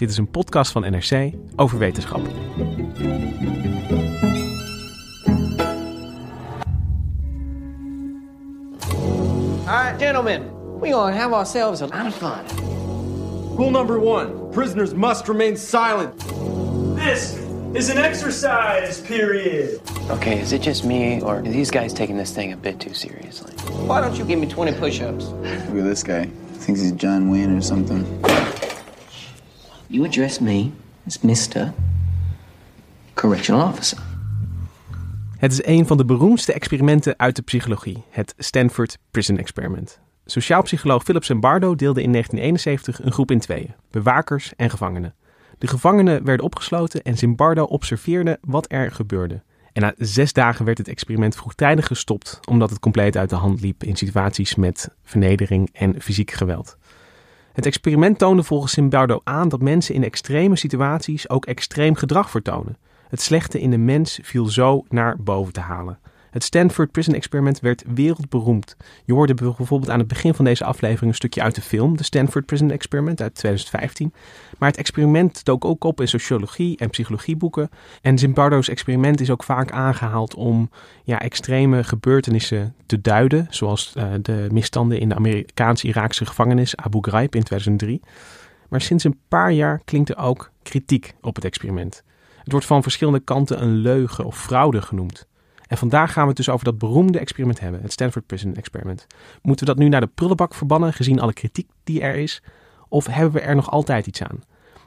Dit is een podcast van NRC over wetenschap. All right, gentlemen, we gonna have ourselves a lot of fun. Rule number one prisoners must remain silent. This is an exercise period. Okay, is it just me, or are these guys taking this thing a bit too seriously? Why don't you give me 20 push-ups? Look at this guy. Thinks he's John Wayne or something. You address me as Mr. Correctional Officer. Het is een van de beroemdste experimenten uit de psychologie, het Stanford Prison Experiment. Sociaal psycholoog Philip Zimbardo deelde in 1971 een groep in tweeën, bewakers en gevangenen. De gevangenen werden opgesloten en Zimbardo observeerde wat er gebeurde. En na zes dagen werd het experiment vroegtijdig gestopt, omdat het compleet uit de hand liep in situaties met vernedering en fysiek geweld. Het experiment toonde volgens Zimbardo aan dat mensen in extreme situaties ook extreem gedrag vertonen. Het slechte in de mens viel zo naar boven te halen. Het Stanford Prison Experiment werd wereldberoemd. Je hoorde bijvoorbeeld aan het begin van deze aflevering een stukje uit de film, de Stanford Prison Experiment uit 2015. Maar het experiment dook ook op in sociologie en psychologieboeken. En Zimbardo's experiment is ook vaak aangehaald om ja, extreme gebeurtenissen te duiden, zoals uh, de misstanden in de Amerikaanse-Iraakse gevangenis Abu Ghraib in 2003. Maar sinds een paar jaar klinkt er ook kritiek op het experiment. Het wordt van verschillende kanten een leugen of fraude genoemd. En vandaag gaan we het dus over dat beroemde experiment hebben, het Stanford Prison Experiment. Moeten we dat nu naar de prullenbak verbannen, gezien alle kritiek die er is? Of hebben we er nog altijd iets aan?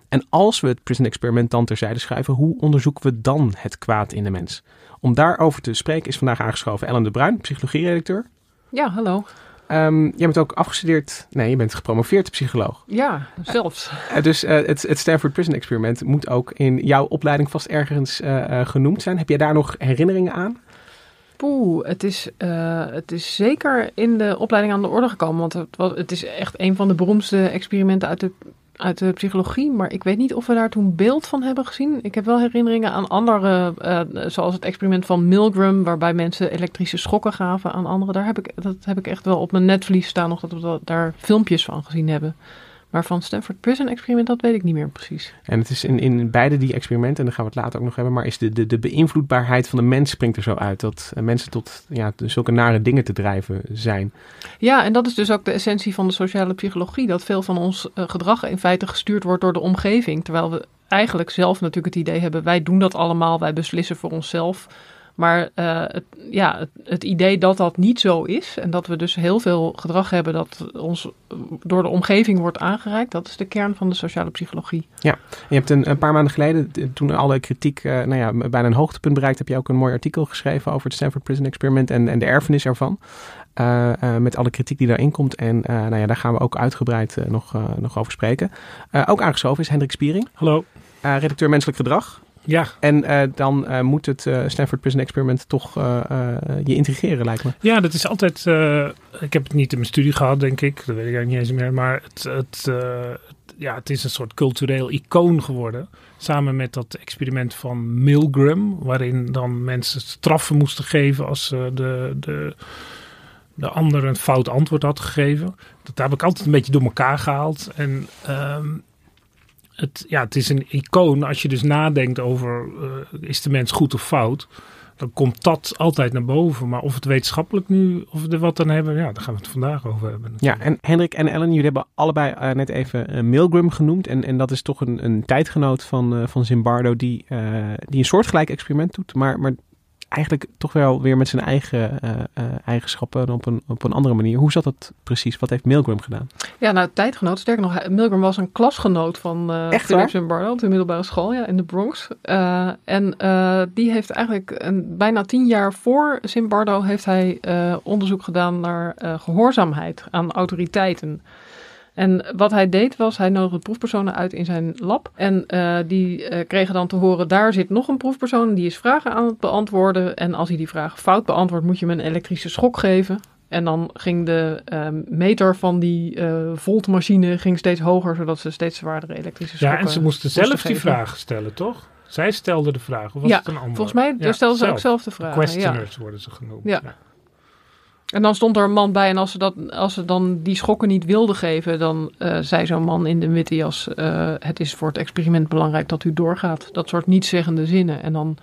En als we het Prison Experiment dan terzijde schuiven, hoe onderzoeken we dan het kwaad in de mens? Om daarover te spreken is vandaag aangeschoven Ellen de Bruin, psychologieredacteur. Ja, hallo. Um, jij bent ook afgestudeerd, nee, je bent gepromoveerd psycholoog. Ja, zelfs. Uh, dus uh, het, het, Stanford Prison Experiment moet ook in jouw opleiding vast ergens uh, genoemd zijn. Heb jij daar nog herinneringen aan? Poeh, het is, het is zeker in de opleiding aan de orde gekomen. Want het, was, het is echt een van de beroemdste experimenten uit de uit de psychologie, maar ik weet niet of we daar toen beeld van hebben gezien. Ik heb wel herinneringen aan andere, uh, zoals het experiment van Milgram, waarbij mensen elektrische schokken gaven aan anderen. Daar heb ik, dat heb ik echt wel op mijn netvlies staan, nog dat we daar filmpjes van gezien hebben. Maar van Stanford Prison Experiment, dat weet ik niet meer precies. En het is in, in beide die experimenten, en daar gaan we het later ook nog hebben, maar is de, de, de beïnvloedbaarheid van de mens springt er zo uit. Dat mensen tot ja, zulke nare dingen te drijven zijn. Ja, en dat is dus ook de essentie van de sociale psychologie. Dat veel van ons uh, gedrag in feite gestuurd wordt door de omgeving. Terwijl we eigenlijk zelf natuurlijk het idee hebben, wij doen dat allemaal, wij beslissen voor onszelf. Maar uh, het, ja, het, het, idee dat dat niet zo is en dat we dus heel veel gedrag hebben dat ons door de omgeving wordt aangereikt, dat is de kern van de sociale psychologie. Ja, je hebt een, een paar maanden geleden, toen alle kritiek uh, nou ja, bijna een hoogtepunt bereikt, heb je ook een mooi artikel geschreven over het Stanford Prison Experiment en, en de erfenis ervan. Uh, uh, met alle kritiek die daarin komt. En uh, nou ja, daar gaan we ook uitgebreid nog, nog over spreken. ook aangeschoven is Hendrik Spiering. Hallo. redacteur Menselijk Gedrag. Ja. En uh, dan uh, moet het uh, Stanford Prison Experiment toch je intrigeren, lijkt me. Ja, dat is altijd. ik heb het niet in mijn studie gehad, denk ik. Dat weet ik eigenlijk niet eens meer. Maar het, het, ja, het is een soort cultureel icoon geworden. Samen met dat experiment van Milgram, waarin dan mensen straffen moesten geven als de, de, de ander een fout antwoord had gegeven. Dat heb ik altijd een beetje door elkaar gehaald. En. Um, het, ja, het is een icoon als je dus nadenkt over uh, is de mens goed of fout. dan komt dat altijd naar boven. Maar of het wetenschappelijk nu, of we er wat aan hebben, ja, daar gaan we het vandaag over hebben. Ja, en Hendrik en Ellen, jullie hebben allebei eh, net even uh, Milgram genoemd. En, en dat is toch een, een tijdgenoot van, van Zimbardo die, die een soortgelijk experiment doet. Maar, maar eigenlijk toch wel weer met zijn eigen uh, uh, eigenschappen op een, op een andere manier. Hoe zat dat precies? Wat heeft Milgram gedaan? Ja, nou, tijdgenoot. Sterker nog, Milgram was een klasgenoot van uh, Philip Zimbardo op de middelbare school ja, in de Bronx. en die heeft eigenlijk een, bijna tien jaar voor Zimbardo heeft hij onderzoek gedaan naar gehoorzaamheid aan autoriteiten. En wat hij deed was, hij nodigde proefpersonen uit in zijn lab. En uh, die uh, kregen dan te horen, daar zit nog een proefpersoon, die is vragen aan het beantwoorden. En als hij die vragen fout beantwoordt, moet je hem een elektrische schok geven. En dan ging de uh, meter van die voltmachine ging steeds hoger, zodat ze steeds zwaardere elektrische schokken Ja, en ze moesten zelf die vragen stellen, toch? Zij stelde de vraag, of was ja, het een ander? volgens mij ja, stelden ze ook zelf de vragen. Questioners ja. worden ze genoemd. ja. En dan stond er een man bij en als ze, dat, als ze dan die schokken niet wilden geven, dan uh, zei zo'n man in de witte jas, uh, het is voor het experiment belangrijk dat u doorgaat. Dat soort nietszeggende zinnen. En dan,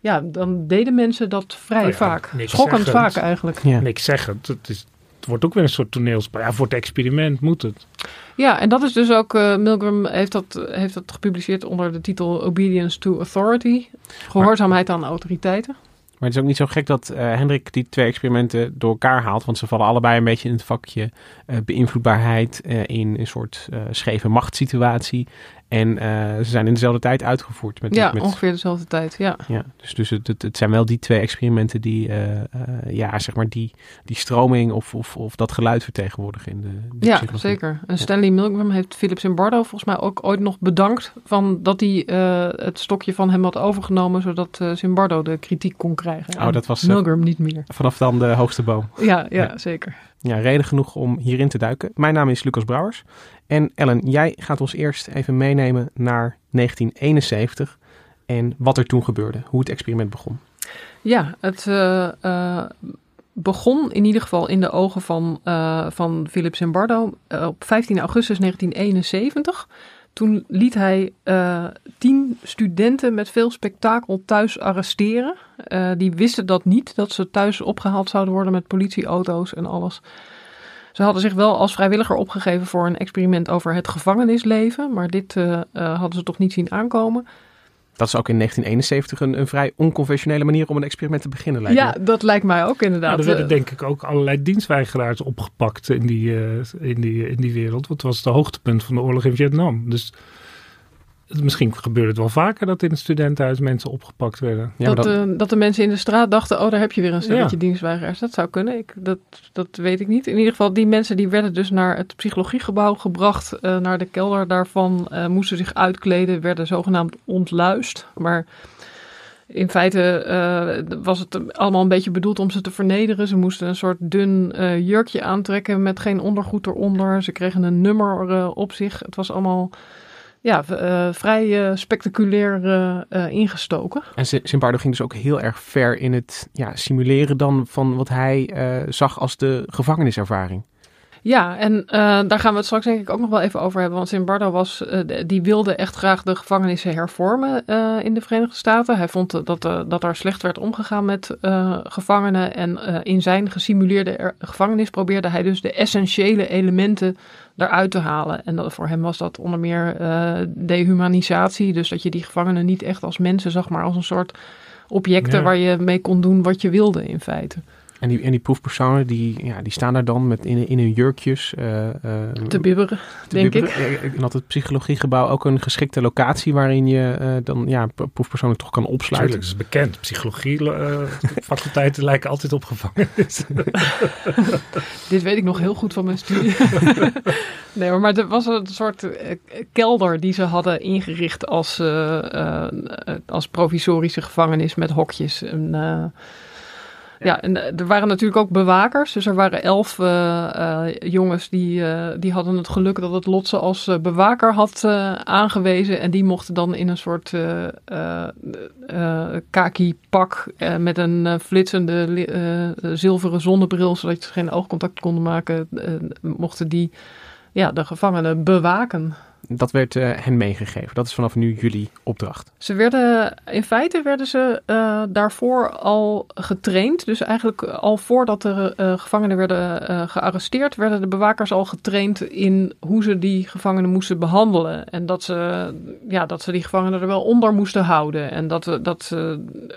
ja, dan deden mensen dat vrij Oh ja, vaak. Schokkend zeggend. vaak eigenlijk. Ja. Niks zeggen. Het, is, het wordt ook weer een soort toneelspel. Ja, voor het experiment moet het. Ja, en dat is dus ook, uh, Milgram heeft dat, heeft dat gepubliceerd onder de titel Obedience to Authority. Gehoorzaamheid aan autoriteiten. Maar het is ook niet zo gek dat uh, Hendrik die twee experimenten door elkaar haalt. Want ze vallen allebei een beetje in het vakje uh, beïnvloedbaarheid uh, in een soort scheve machtssituatie. En ze zijn in dezelfde tijd uitgevoerd. Met, ja, met, ongeveer dezelfde tijd, ja. ja dus dus het, het, het zijn wel die twee experimenten die, ja, zeg maar die, die stroming of, of, of dat geluid vertegenwoordigen in de, de Ja, psychologie. zeker. En Stanley Milgram heeft Philip Zimbardo volgens mij ook ooit nog bedankt van dat hij het stokje van hem had overgenomen, zodat Zimbardo de kritiek kon krijgen. Oh, dat was Milgram niet meer. Vanaf dan de hoogste boom. Ja, ja, Ja. zeker. Ja, reden genoeg om hierin te duiken. Mijn naam is Lucas Brouwers. En Ellen, jij gaat ons eerst even meenemen naar 1971 en wat er toen gebeurde, hoe het experiment begon. Ja, het uh, uh, begon in ieder geval in de ogen van, uh, van Philip Zimbardo op 15 augustus 1971. Toen liet hij tien studenten met veel spektakel thuis arresteren. Die wisten dat niet, dat ze thuis opgehaald zouden worden met politieauto's en alles. Ze hadden zich wel als vrijwilliger opgegeven voor een experiment over het gevangenisleven. Maar dit uh, hadden ze toch niet zien aankomen. Dat is ook in 1971 een, een vrij onconventionele manier om een experiment te beginnen, lijkt Ja, me. dat lijkt mij ook inderdaad. Ja, er werden denk ik ook allerlei dienstweigeraars opgepakt in die, uh, in, die, in die wereld. Want het was het hoogtepunt van de oorlog in Vietnam. Dus misschien gebeurde het wel vaker dat in het studentenhuis mensen opgepakt werden. Ja, dat, dat... Uh, dat de mensen in de straat dachten, oh daar heb je weer een stelletje Ja. dienstweigeraars. Dat zou kunnen, ik, dat, dat weet ik niet. In ieder geval, die mensen die werden dus naar het psychologiegebouw gebracht. Uh, naar de kelder daarvan, uh, moesten zich uitkleden, werden zogenaamd ontluist. Maar in feite uh, was het allemaal een beetje bedoeld om ze te vernederen. Ze moesten een soort dun uh, jurkje aantrekken met geen ondergoed eronder. Ze kregen een nummer uh, op zich. Het was allemaal ja, uh, vrij uh, spectaculair uh, ingestoken. En Zimbardo ging dus ook heel erg ver in het ja, simuleren dan van wat hij zag als de gevangeniservaring. Ja, en uh, daar gaan we het straks denk ik ook nog wel even over hebben. Want Zimbardo was, uh, die wilde echt graag de gevangenissen hervormen uh, in de Verenigde Staten. Hij vond dat, dat daar slecht werd omgegaan met gevangenen. En in zijn gesimuleerde gevangenis probeerde hij dus de essentiële elementen eruit te halen. En dat, voor hem was dat onder meer dehumanisatie. Dus dat je die gevangenen niet echt als mensen zag, maar als een soort objecten Ja. waar je mee kon doen wat je wilde in feite. En die, en die proefpersonen die, ja, die staan daar dan met in, in hun jurkjes. eh, eh, Te bibberen, te denk bibberen. ik. En had het psychologiegebouw ook een geschikte locatie waarin je eh, dan ja, pro- proefpersonen toch kan opsluiten. Tuurlijk, dat is bekend. Psychologie, eh, faculteiten lijken altijd op gevangenis. Dit weet ik nog heel goed van mijn studie. nee, maar, maar er was een soort kelder die ze hadden ingericht als, als provisorische gevangenis met hokjes. En, eh, ja, en eh, er waren natuurlijk ook bewakers. Dus er waren elf eh, eh, jongens die, eh, die hadden het geluk dat het lot ze als bewaker had aangewezen. En die mochten dan in een soort kaki pak met een flitsende li- zilveren zonnebril, zodat ze geen oogcontact konden maken, mochten die ja, de gevangenen bewaken. Dat werd uh, hen meegegeven. Dat is vanaf nu jullie opdracht. Ze werden, in feite werden ze uh, daarvoor al getraind. Dus eigenlijk al voordat de uh, gevangenen werden gearresteerd, werden de bewakers al getraind in hoe ze die gevangenen moesten behandelen. En dat ze, ja, dat ze die gevangenen er wel onder moesten houden. En dat, dat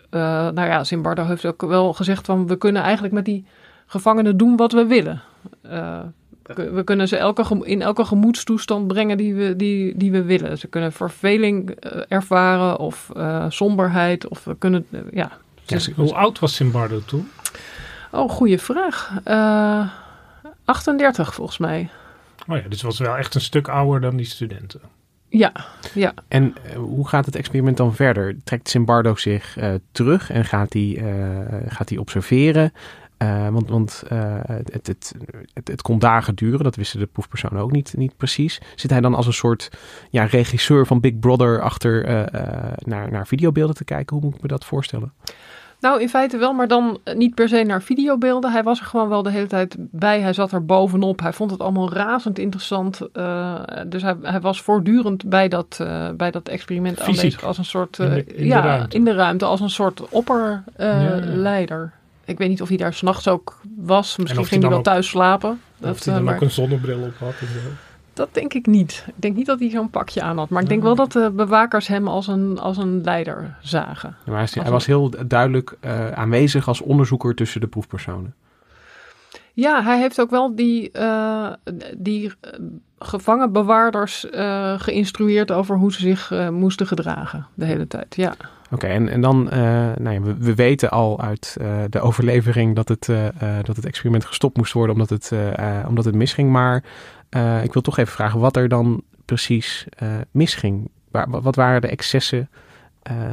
nou ja, Zimbardo heeft ook wel gezegd van we kunnen eigenlijk met die gevangenen doen wat we willen. We kunnen ze elke, in elke gemoedstoestand brengen die we, die, die we willen. Ze kunnen verveling uh, ervaren of uh, somberheid. Of we kunnen, uh, ja. ja hoe oud was Simbardo toen? Oh, goede vraag. 38 volgens mij. Oh ja, dus was wel echt een stuk ouder dan die studenten. Ja, ja. En hoe gaat het experiment dan verder? Trekt Simbardo zich terug en gaat hij, gaat hij observeren? Uh, want want uh, het, het, het, het, kon dagen duren, dat wisten de proefpersonen ook niet, niet precies. Zit hij dan als een soort ja, regisseur van Big Brother achter uh, naar, naar videobeelden te kijken? Hoe moet ik me dat voorstellen? Nou, in feite wel, maar dan niet per se naar videobeelden. Hij was er gewoon wel de hele tijd bij. Hij zat er bovenop. Hij vond het allemaal razend interessant. dus hij, hij, was voortdurend bij dat, bij dat experiment Fysiek. aanwezig. Als een soort. in de, in ja, de ruimte. in de ruimte. Als een soort opperleider. Ja, ja. Ik weet niet of hij daar s'nachts ook was. Misschien ging hij wel ook, thuis slapen. Dat, hij dan maar, ook een zonnebril op had. En zo. Dat denk ik niet. Ik denk niet dat hij zo'n pakje aan had. Maar ik denk wel dat de bewakers hem als een, als een leider zagen. Ja, maar hij, hij was heel duidelijk uh, aanwezig als onderzoeker tussen de proefpersonen. Ja, hij heeft ook wel die, uh, die gevangenbewaarders uh, geïnstrueerd over hoe ze zich moesten gedragen de hele tijd. Ja. Oké, en, en dan, nou ja, we, we, weten al uit de overlevering dat het, dat het experiment gestopt moest worden omdat het, omdat het misging. Maar ik wil toch even vragen wat er dan precies misging. Wat waren de excessen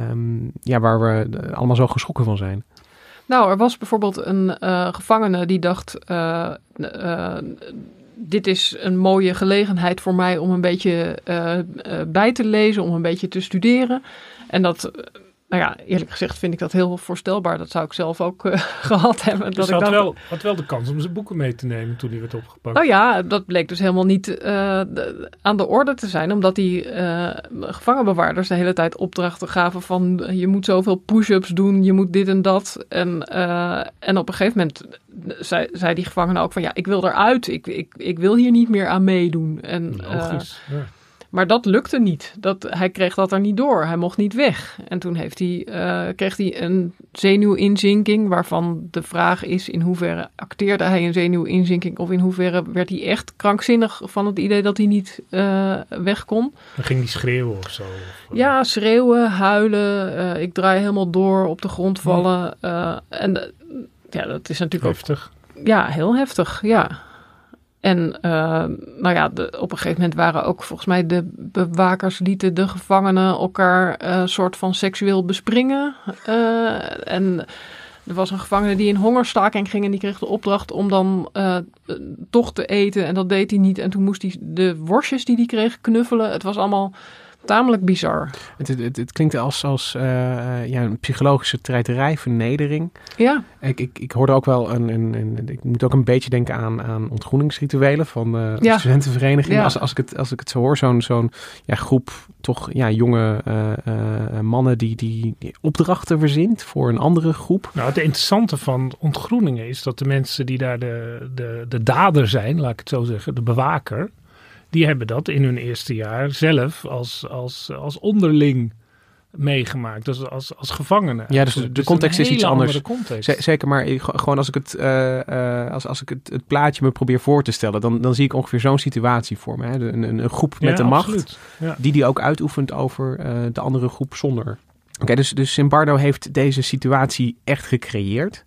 um, ja, waar we allemaal zo geschrokken van zijn? Nou, er was bijvoorbeeld een gevangene die dacht dit is een mooie gelegenheid voor mij om een beetje bij te lezen, om een beetje te studeren. En dat, nou ja, eerlijk gezegd vind ik dat heel voorstelbaar. Dat zou ik zelf ook uh, gehad hebben. Dus dat ik had, dacht, wel, had wel de kans om zijn boeken mee te nemen toen hij werd opgepakt. Nou ja, dat bleek dus helemaal niet de, aan de orde te zijn. Omdat die gevangenbewaarders de hele tijd opdrachten gaven van... je moet zoveel push-ups doen, je moet dit en dat. En, en op een gegeven moment zei, zei die gevangene ook van ja, ik wil eruit. Ik, ik, ik wil hier niet meer aan meedoen. En, Logisch, ja. Maar dat lukte niet. Dat, hij kreeg dat er niet door. Hij mocht niet weg. En toen heeft hij, uh, kreeg hij een zenuwinzinking, waarvan de vraag is in hoeverre acteerde hij een zenuwinzinking of in hoeverre werd hij echt krankzinnig van het idee dat hij niet uh, weg kon. Dan ging hij schreeuwen of zo? Of, ja, schreeuwen, huilen. ik draai helemaal door, op de grond vallen. en ja, dat is natuurlijk heftig. Ook, ja, heel heftig, ja. En uh, nou ja, op een gegeven moment waren ook volgens mij de bewakers lieten de gevangenen elkaar uh, soort van seksueel bespringen. Uh, en er was een gevangene die in hongerstaking ging en die kreeg de opdracht om dan toch te eten. En dat deed hij niet. En toen moest hij de worstjes die hij kreeg knuffelen. Het was allemaal tamelijk bizar. Het, het, het klinkt als, als uh, ja, een psychologische treiterij, vernedering. Ja. Ik, ik, ik hoorde ook wel een, een, een, Ik moet ook een beetje denken aan, aan ontgroeningsrituelen van uh, Ja. studentenverenigingen. Ja. Als, als, ik het, als ik het zo hoor, zo'n zo'n ja, groep toch ja, jonge uh, mannen die, die, die opdrachten verzint voor een andere groep. Nou, het interessante van ontgroeningen is dat de mensen die daar de, de, de dader zijn, laat ik het zo zeggen, de bewaker die hebben dat in hun eerste jaar zelf als, als, als onderling meegemaakt. Dus als, als gevangenen. Ja, dus de, de context is iets anders. Zeker, maar gewoon als ik, het, uh, uh, als, als ik het, het plaatje me probeer voor te stellen, dan, dan zie ik ongeveer zo'n situatie voor me. Hè? Een, een, een groep met ja, de macht, ja. die die ook uitoefent over uh, de andere groep zonder. Oké, okay, dus, dus Simbardo heeft deze situatie echt gecreëerd.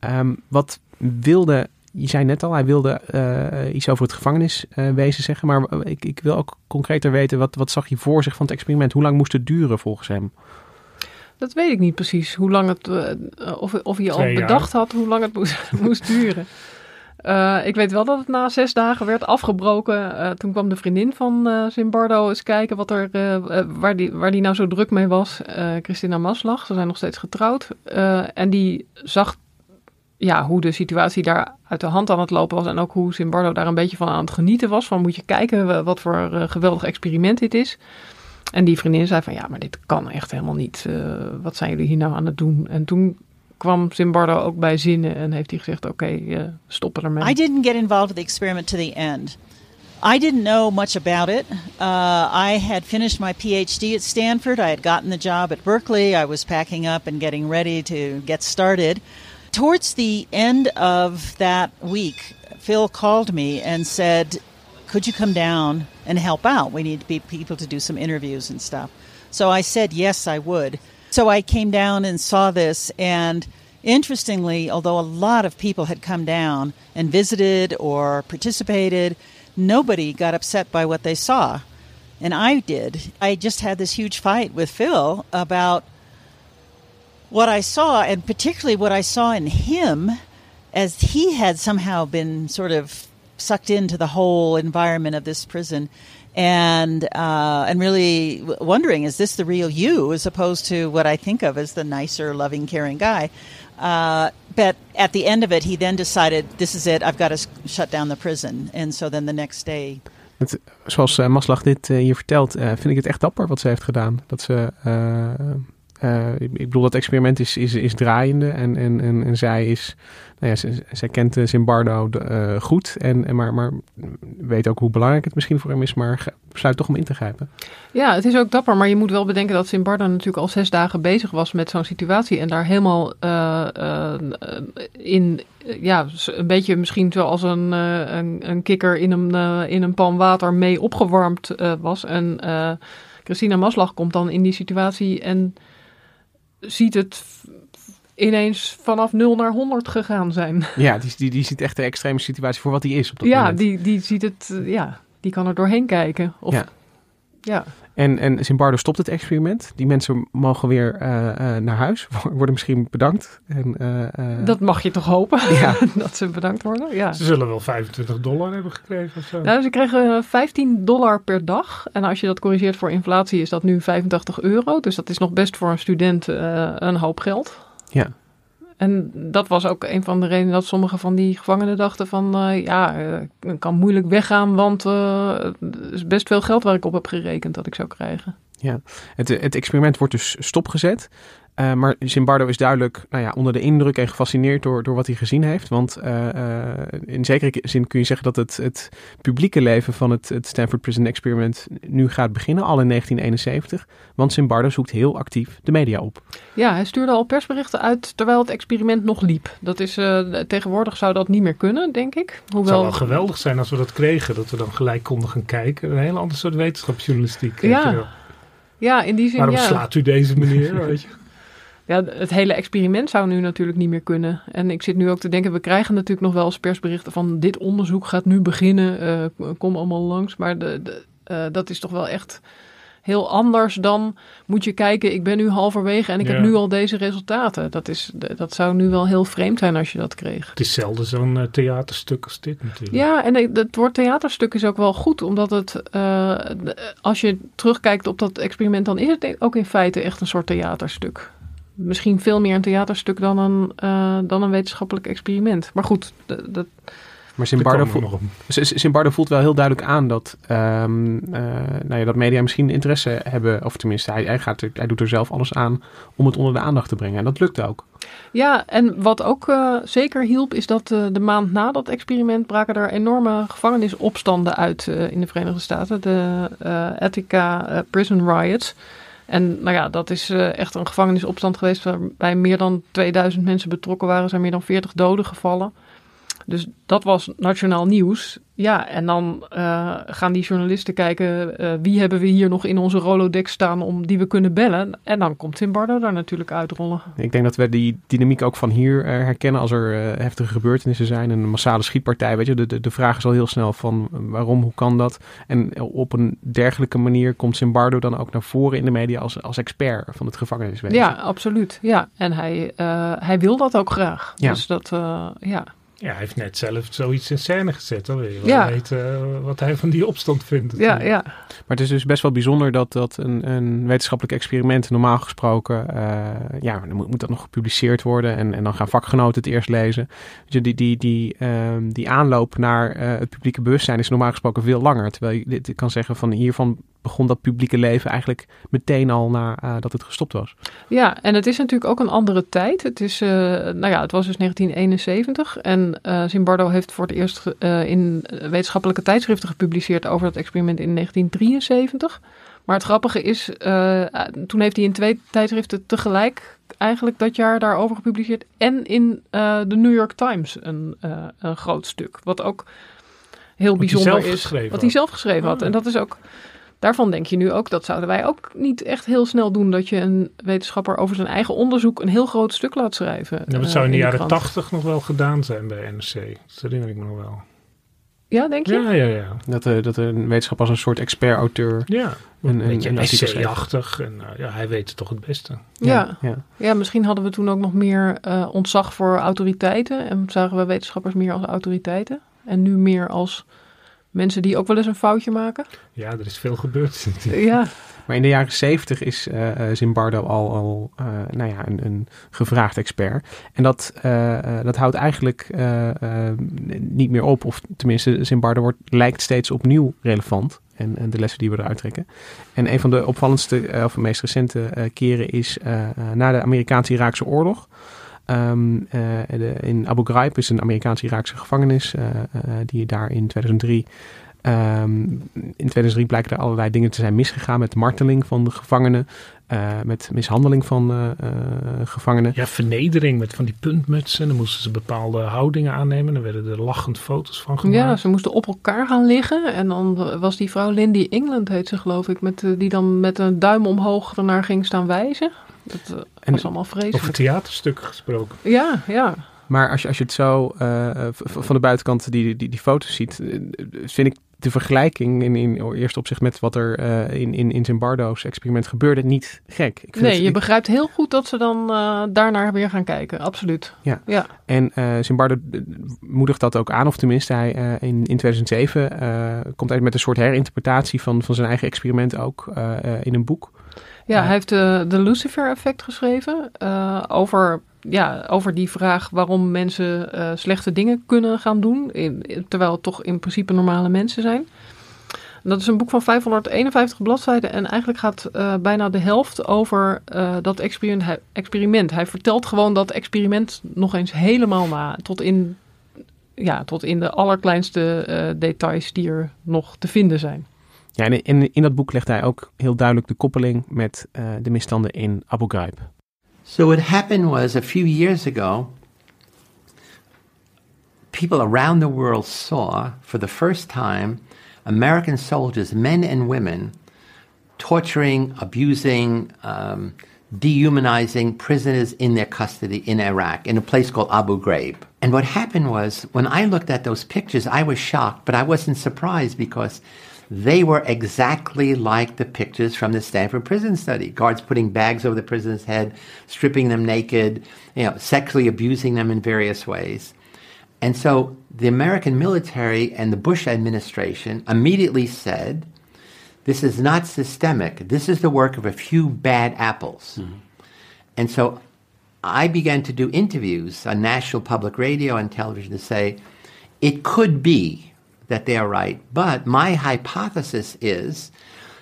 Um, wat wilde je zei net al, hij wilde uh, iets over het gevangeniswezen uh, zeggen. Maar ik, ik, wil ook concreter weten, wat, wat zag hij voor zich van het experiment? Hoe lang moest het duren volgens hem? Dat weet ik niet precies. Hoe lang het, uh, of, of hij al Twee bedacht had hoe lang het moest, moest duren. Uh, ik weet wel dat het na zes dagen werd afgebroken. Uh, toen kwam de vriendin van uh, Zimbardo eens kijken wat er, waar, die, waar die nou zo druk mee was. Christina Maslach, ze zijn nog steeds getrouwd. en die zag ja, hoe de situatie daar uit de hand aan het lopen was. En ook hoe Zimbardo daar een beetje van aan het genieten was. Van moet je kijken wat voor uh, geweldig experiment dit is. En die vriendin zei van ja, maar dit kan echt helemaal niet. Uh, wat zijn jullie hier nou aan het doen? En toen kwam Zimbardo ook bij zinnen en heeft hij gezegd oké, okay, uh, stoppen ermee. I didn't get involved with the experiment to the end. I didn't know much about it. Uh, I had finished my PhD at Stanford. I had gotten the job at Berkeley. I was packing up and getting ready to get started. Towards the end of that week, Phil called me and said, Could you come down and help out? We need people to do some interviews and stuff. So I said, Yes, I would. So I came down and saw this, and interestingly, although a lot of people had come down and visited or participated, nobody got upset by what they saw. And I did. I just had this huge fight with Phil about what I saw, and particularly what I saw in him, as he had somehow been sort of sucked into the whole environment of this prison. And uh, and really wondering, is this the real you, as opposed to what I think of as the nicer, loving, caring guy? Uh, but at the end of it, he then decided, this is it. I've got to shut down the prison. And so then the next day. Het, zoals uh, Maslach dit uh, hier vertelt, uh, vind ik het echt dapper wat ze heeft gedaan. Dat ze, uh, ik bedoel, dat experiment is, is, is draaiende en, en, en, zij is, nou ja, zij, kent Zimbardo goed, en, en maar, maar weet ook hoe belangrijk het misschien voor hem is, maar besluit toch om in te grijpen. Ja, het is ook dapper, maar je moet wel bedenken dat Zimbardo natuurlijk al zes dagen bezig was met zo'n situatie en daar helemaal in, ja, een beetje misschien zoals een, een, een kikker in een, in een pan water mee opgewarmd was. En Christina Maslach komt dan in die situatie en ziet het ineens vanaf 0 naar 100 gegaan zijn. Ja, die, die, die ziet echt de extreme situatie voor wat die is op dat ja, moment. Die, die ziet het, ja, die kan er doorheen kijken. Of, ja. ja. En, en Zimbardo stopt het experiment. Die mensen mogen weer uh, uh, naar huis, worden misschien bedankt. En, uh, dat mag je toch hopen, ja. dat ze bedankt worden. Ja. Ze zullen wel 25 dollar hebben gekregen of zo. Nou, ze kregen 15 dollar per dag. En als je dat corrigeert voor inflatie is dat nu 85 euro. Dus dat is nog best voor een student een hoop geld. Ja. En dat was ook een van de redenen dat sommige van die gevangenen dachten van... Uh, ja, ik kan moeilijk weggaan, want het is best veel geld waar ik op heb gerekend dat ik zou krijgen. Ja, het, het experiment wordt dus stopgezet. Uh, maar Zimbardo is duidelijk nou ja, onder de indruk en gefascineerd door, door wat hij gezien heeft. Want uh, uh, in zekere zin kun je zeggen dat het, het publieke leven van het, het Stanford Prison Experiment nu gaat beginnen, al in 1971. Want Zimbardo zoekt heel actief de media op. Ja, hij stuurde al persberichten uit terwijl het experiment nog liep. Dat is, tegenwoordig zou dat niet meer kunnen, denk ik. Hoewel... Het zou wel geweldig zijn als we dat kregen, dat we dan gelijk konden gaan kijken. Een hele andere soort wetenschapsjournalistiek. Ja. ja, in die zin Waarom ja. slaat u deze meneer, weet je? Ja, het hele experiment zou nu natuurlijk niet meer kunnen. En ik zit nu ook te denken, we krijgen natuurlijk nog wel eens persberichten van dit onderzoek gaat nu beginnen, uh, kom allemaal langs. Maar de, de, uh, dat is toch wel echt heel anders dan moet je kijken, ik ben nu halverwege en ik ja. heb nu al deze resultaten. Dat, is, dat zou nu wel heel vreemd zijn als je dat kreeg. Het is zelden zo'n uh, theaterstuk als dit natuurlijk. Ja, en het woord theaterstuk is ook wel goed, omdat het, uh, als je terugkijkt op dat experiment, dan is het ook in feite echt een soort theaterstuk misschien veel meer een theaterstuk dan een, uh, dan een wetenschappelijk experiment. Maar goed, dat. Maar Zimbardo voelt, Zimbardo voelt wel heel duidelijk aan dat, um, uh, nou ja, dat media misschien interesse hebben. Of tenminste, hij, hij, gaat, hij doet er zelf alles aan om het onder de aandacht te brengen. En dat lukt ook. Ja, en wat ook uh, zeker hielp, is dat uh, de maand na dat experiment braken er enorme gevangenisopstanden uit in de Verenigde Staten. De Attica Prison Riots. En nou ja, dat is uh, echt een gevangenisopstand geweest waarbij meer dan 2000 mensen betrokken waren. Er zijn meer dan 40 doden gevallen. Dus dat was nationaal nieuws. Ja, en dan uh, gaan die journalisten kijken uh, wie hebben we hier nog in onze Rolodex staan om die we kunnen bellen. En dan komt Zimbardo daar natuurlijk uitrollen. Ik denk dat we die dynamiek ook van hier uh, herkennen als er heftige gebeurtenissen zijn. Een massale schietpartij, weet je. De, de, de vraag is al heel snel van waarom, hoe kan dat? En op een dergelijke manier komt Zimbardo dan ook naar voren in de media als, als expert van het gevangeniswezen. Ja, absoluut. Ja, en hij, hij wil dat ook graag. Ja. Dus dat, ja... Ja, hij heeft net zelf zoiets in scène gezet. Dan wil je wel Ja. weten eh, wat hij van die opstand vindt. Ja, ja. Maar het is dus best wel bijzonder dat, dat een, een wetenschappelijk experiment normaal gesproken, eh, ja, dan moet, moet dat nog gepubliceerd worden en, en dan gaan vakgenoten het eerst lezen. Weet je, die, die, die, ehm, die aanloop naar eh, het publieke bewustzijn is normaal gesproken veel langer. Terwijl je dit kan zeggen van hiervan begon dat publieke leven eigenlijk meteen al na eh, dat het gestopt was. Ja, en het is natuurlijk ook een andere tijd. Het, is, eh, nou ja, het was dus 1971 en eh Zimbardo heeft voor het eerst eh, in wetenschappelijke tijdschriften gepubliceerd over dat experiment in 1973. Maar het grappige is, eh, toen heeft hij in twee tijdschriften tegelijk eigenlijk dat jaar daarover gepubliceerd. En in eh, de New York Times een, eh, een groot stuk. Wat ook heel Wat hij bijzonder zelf is. geschreven wat hij zelf geschreven had. Ah. En dat is ook. Daarvan denk je nu ook, dat zouden wij ook niet echt heel snel doen. Dat je een wetenschapper over zijn eigen onderzoek een heel groot stuk laat schrijven. Ja, dat eh, zou in de jaren tachtig nog wel gedaan zijn bij NRC. Dat herinner ik me nog wel. Ja, denk je? Ja, ja, ja. Dat, eh, dat een wetenschap als een soort expert-auteur Ja, een, een een, beetje essayachtig. En eh, ja, hij weet het toch het beste. Ja. ja. Ja, misschien hadden we toen ook nog meer eh, ontzag voor autoriteiten. En zagen we wetenschappers meer als autoriteiten. En nu meer als mensen die ook wel eens een foutje maken. Ja, er is veel gebeurd. Ja, Maar in de jaren zeventig is eh, eh, Zimbardo al, al eh, nou ja, een, een gevraagd expert. En dat, eh, eh, dat houdt eigenlijk eh, eh, niet meer op. Of tenminste, Zimbardo wordt, lijkt steeds opnieuw relevant. En, en de lessen die we eruit trekken. En een van de opvallendste, of meest recente keren is na de Amerikaanse-Iraakse oorlog. Ehm, eh, de- in Abu Ghraib is een Amerikaanse-Iraakse gevangenis eh, eh, die daar in 2003 Ehm, in 2003 blijken er allerlei dingen te zijn misgegaan met marteling van de gevangenen, eh, met mishandeling van eh, eh, gevangenen. Ja, vernedering met van die puntmutsen. Dan moesten ze bepaalde houdingen aannemen. Dan werden er lachend foto's van gemaakt. ja, ze moesten op elkaar gaan liggen. En dan was die vrouw Lindy England, heet ze geloof ik. Met, die dan met een duim omhoog ernaar ging staan wijzen. Dat eh, En- was allemaal Over vreselijk. theaterstukken gesproken. Ja, ja. Maar als je, als je het zo eh, v- van de buitenkant die, die, die foto's ziet, eh, vind ik de vergelijking in, in eerste opzicht met wat er eh, in, in, in Zimbardo's experiment gebeurde niet gek. Ik vind Nee, het- je ik- begrijpt heel goed dat ze dan eh, daarnaar weer gaan kijken. Absoluut. Ja. Ja. En eh Zimbardo eh, moedigt dat ook aan, of tenminste hij eh, in, in 2007 eh, komt uit met een soort herinterpretatie van, van zijn eigen experiment ook eh, eh, in een boek. Ja, hij heeft de, de Lucifer-effect geschreven eh, over, ja, over die vraag waarom mensen eh, slechte dingen kunnen gaan doen, in, terwijl het toch in principe normale mensen zijn. Dat is een boek van 551 bladzijden en eigenlijk gaat eh, bijna de helft over eh, dat experiment hij, experiment. Hij vertelt gewoon dat experiment nog eens helemaal na, tot in, ja, tot in de allerkleinste eh, details die er nog te vinden zijn. Ja, en in, in dat boek legt hij ook heel duidelijk de koppeling met eh, de misstanden in Abu Ghraib. So what happened was a few years ago, people around the world saw for the first time American soldiers, men and women, torturing, abusing, um, dehumanizing prisoners in their custody in Iraq, in a place called Abu Ghraib. And what happened was, when I looked at those pictures, I was shocked, but I wasn't surprised because they were exactly like the pictures from the Stanford prison study. Guards putting bags over the prisoner's head, stripping them naked, you know, sexually abusing them in various ways. And so the American military and the Bush administration immediately said, this is not systemic. This is the work of a few bad apples. Mm-hmm. And so I began to do interviews on national public radio and television to say, it could be that they are right, but my hypothesis is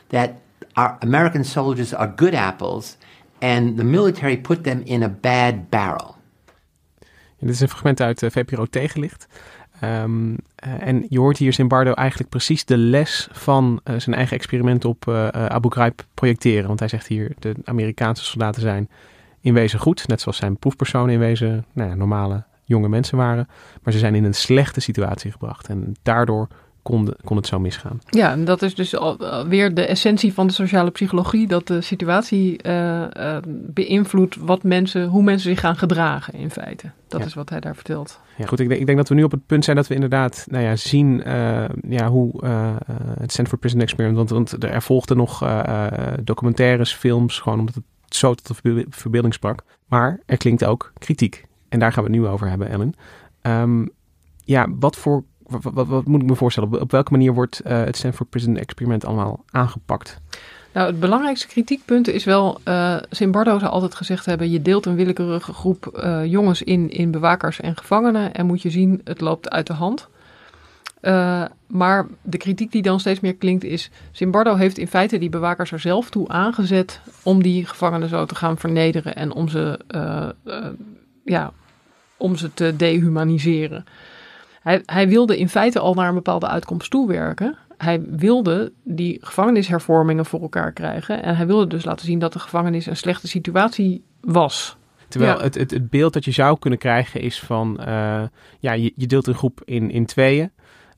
that our American soldiers are good apples and the military put them in a bad barrel. Dit is een fragment uit uh, VPRO Tegenlicht. Um, uh, en je hoort hier Zimbardo eigenlijk precies de les van uh, zijn eigen experiment op Abu Ghraib projecteren. Want hij zegt hier, de Amerikaanse soldaten zijn in wezen goed. Net zoals zijn proefpersonen in wezen nou ja, normale jonge mensen waren. Maar ze zijn in een slechte situatie gebracht. En daardoor kon, de, kon het zo misgaan. Ja, en dat is dus uh, weer de essentie van de sociale psychologie. Dat de situatie uh, uh, beïnvloedt wat mensen, hoe mensen zich gaan gedragen in feite. Dat ja. is wat hij daar vertelt. Ja, goed. Ik denk, ik denk, dat we nu op het punt zijn dat we inderdaad nou ja, zien uh, ja, hoe het Stanford Prison Experiment... Want, want er volgden nog documentaires, films, gewoon omdat het zo tot de verbeelding sprak. Maar er klinkt ook kritiek. En daar gaan we het nu over hebben, Ellen. Um, ja, wat voor wat, moet ik me voorstellen? Op, welke manier wordt uh, het Stanford Prison Experiment allemaal aangepakt? Nou, het belangrijkste kritiekpunt is wel, uh, Zimbardo zou altijd gezegd hebben, je deelt een willekeurige groep uh, jongens in, in bewakers en gevangenen en moet je zien, het loopt uit de hand. Maar de kritiek die dan steeds meer klinkt is, Zimbardo heeft in feite die bewakers er zelf toe aangezet om die gevangenen zo te gaan vernederen en om ze, ja, om ze te dehumaniseren. Hij, hij wilde in feite al naar een bepaalde uitkomst toewerken. Hij wilde die gevangenishervormingen voor elkaar krijgen. En hij wilde dus laten zien dat de gevangenis een slechte situatie was. Terwijl het, het, het beeld dat je zou kunnen krijgen is van... Uh, ja, je, je deelt een groep in, in tweeën.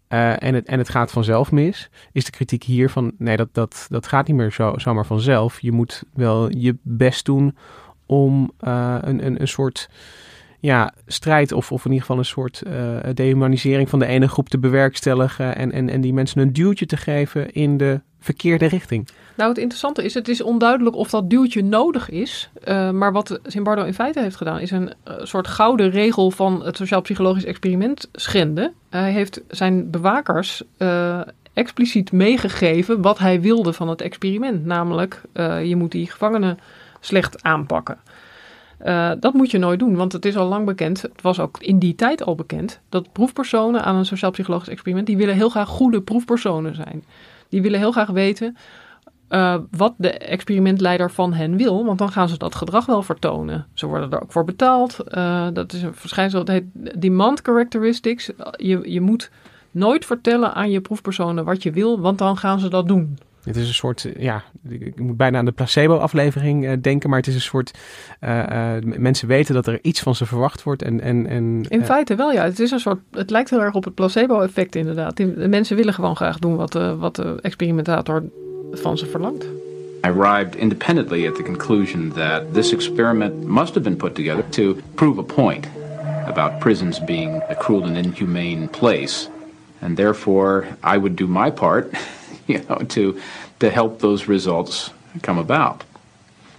Uh, en, het, en het gaat vanzelf mis. Is de kritiek hier van... Nee, dat, dat, dat gaat niet meer zo, zomaar vanzelf. Je moet wel je best doen om uh, een, een, een soort ja, strijd of, of in ieder geval een soort uh, dehumanisering van de ene groep te bewerkstelligen en, en, en die mensen een duwtje te geven in de verkeerde richting. Nou, het interessante is, het is onduidelijk of dat duwtje nodig is. Uh, maar wat Zimbardo in feite heeft gedaan, is een uh, soort gouden regel van het sociaal-psychologisch experiment schenden. Hij heeft zijn bewakers expliciet meegegeven wat hij wilde van het experiment. Namelijk, je moet die gevangenen slecht aanpakken. Uh, dat moet je nooit doen, want het is al lang bekend, het was ook in die tijd al bekend, dat proefpersonen aan een sociaal-psychologisch experiment, die willen heel graag goede proefpersonen zijn. Die willen heel graag weten uh, wat de experimentleider van hen wil, want dan gaan ze dat gedrag wel vertonen. Ze worden er ook voor betaald. Uh, dat is een verschijnsel, dat heet demand characteristics. Je, je moet nooit vertellen aan je proefpersonen wat je wil, want dan gaan ze dat doen. Het is een soort, ja, ik moet bijna aan de placebo-aflevering uh, denken, maar het is een soort, uh, uh, mensen weten dat er iets van ze verwacht wordt en... en, en In feite wel, ja. Het is een soort, het lijkt heel erg op het placebo-effect inderdaad. De mensen willen gewoon graag doen wat, wat de experimentator van ze verlangt. I arrived independently at the conclusion that this experiment must have been put together to prove a point about prisons being a cruel and inhumane place. And therefore, I would do my part you know, to to help those results come about.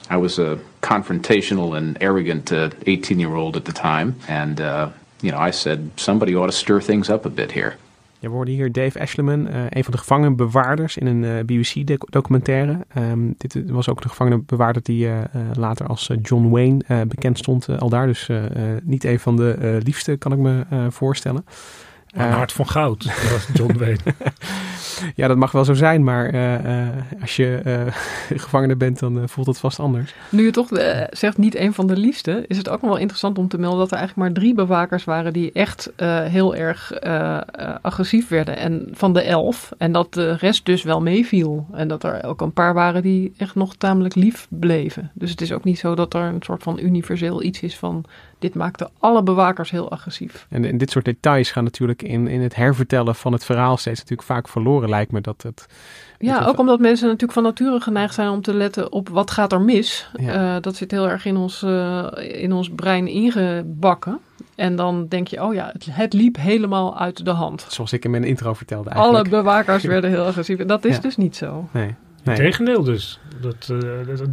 I was a confrontational and arrogant 18 year old at the time, and uh, you know, I said somebody ought to stir things up a bit here. Je hoorde hier Dave Ashleman, uh, een van de gevangenbewaarders in een uh, BBC-documentaire. Um, dit was ook de gevangenbewaarder die uh, later als John Wayne bekend stond, al daar. Dus niet een van de liefste, kan ik me voorstellen. Een hart van goud, dat was John Wayne. ja, dat mag wel zo zijn, maar uh, uh, als je uh, gevangene bent, dan voelt het vast anders. Nu je toch zegt niet een van de liefste, is het ook nog wel interessant om te melden dat er eigenlijk maar drie bewakers waren die echt heel erg agressief werden. En van de elf. En dat de rest dus wel meeviel. En dat er ook een paar waren die echt nog tamelijk lief bleven. Dus het is ook niet zo dat er een soort van universeel iets is van dit maakte alle bewakers heel agressief. En, en dit soort details gaan natuurlijk in, in het hervertellen van het verhaal steeds natuurlijk vaak verloren, lijkt me dat het. Ja, ook omdat mensen natuurlijk van nature geneigd zijn om te letten op wat gaat er mis. Ja. Uh, dat zit heel erg in ons, uh, in ons brein ingebakken. En dan denk je, oh ja, het, het, liep helemaal uit de hand. Zoals ik in mijn intro vertelde eigenlijk. Alle bewakers werden heel agressief. En dat is ja. dus niet zo. Nee. nee. Tegendeel dus. Dat, uh,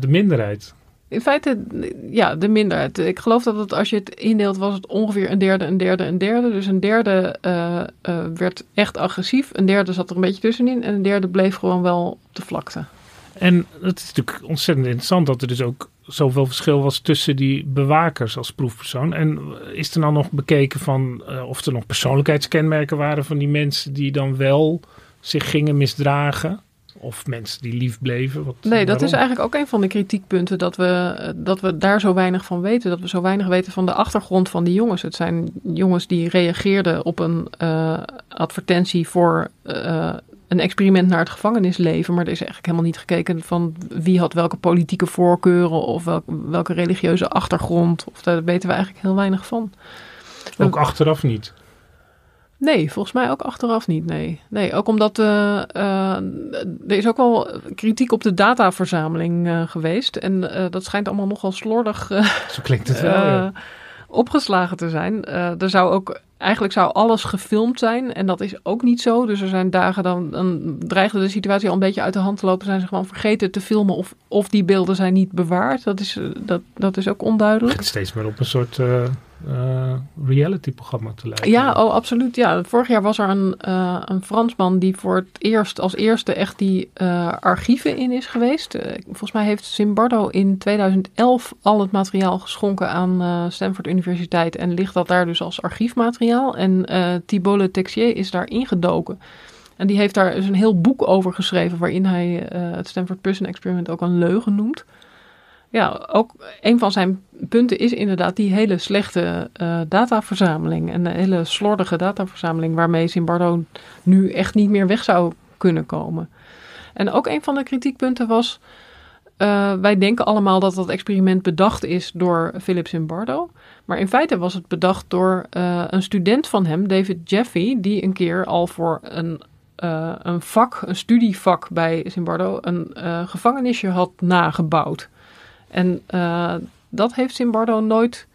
de minderheid. In feite, ja, de minderheid. Ik geloof dat het, als je het indeelt, was het ongeveer een derde, een derde, een derde. Dus een derde uh, uh, werd echt agressief. Een derde zat er een beetje tussenin. En een derde bleef gewoon wel op de vlakte. En het is natuurlijk ontzettend interessant dat er dus ook zoveel verschil was tussen die bewakers als proefpersoon. En is er dan nog bekeken van uh, of er nog persoonlijkheidskenmerken waren van die mensen die dan wel zich gingen misdragen? Of mensen die lief bleven? Wat, nee, dat is eigenlijk ook een van de kritiekpunten dat we, dat we daar zo weinig van weten. Dat we zo weinig weten van de achtergrond van die jongens. Het zijn jongens die reageerden op een uh, advertentie voor uh, een experiment naar het gevangenisleven. Maar er is eigenlijk helemaal niet gekeken van wie had welke politieke voorkeuren of welk, welke religieuze achtergrond. Of daar weten we eigenlijk heel weinig van. Ook achteraf niet. Nee, volgens mij ook achteraf niet. Nee, nee ook omdat uh, uh, er is ook wel kritiek op de dataverzameling uh, geweest. En dat schijnt allemaal nogal slordig Zo klinkt het wel, ja. opgeslagen te zijn. er zou ook, eigenlijk zou alles gefilmd zijn. En dat is ook niet zo. Dus er zijn dagen dan, dan dreigde de situatie al een beetje uit de hand te lopen. Zijn ze gewoon vergeten te filmen of, of die beelden zijn niet bewaard. Dat is, dat, dat is ook onduidelijk. Het steeds meer op een soort... Uh, reality-programma te lijken. Ja, oh, absoluut. Ja. Vorig jaar was er een, uh, een Fransman die voor het eerst als eerste echt die uh, archieven in is geweest. Volgens mij heeft Zimbardo in 2011 al het materiaal geschonken aan Stanford Universiteit en ligt dat daar dus als archiefmateriaal. En Thibault Le Texier is daar ingedoken. En die heeft daar dus een heel boek over geschreven waarin hij het Stanford Prison Experiment ook een leugen noemt ja, ook een van zijn punten is inderdaad die hele slechte uh, dataverzameling. En de hele slordige dataverzameling waarmee Zimbardo nu echt niet meer weg zou kunnen komen. En ook een van de kritiekpunten was, uh, wij denken allemaal dat dat experiment bedacht is door Philip Zimbardo. Maar in feite was het bedacht door uh, een student van hem, David Jeffy, die een keer al voor een een vak, een studievak bij Zimbardo, een gevangenisje had nagebouwd. En uh, dat heeft Zimbardo nooit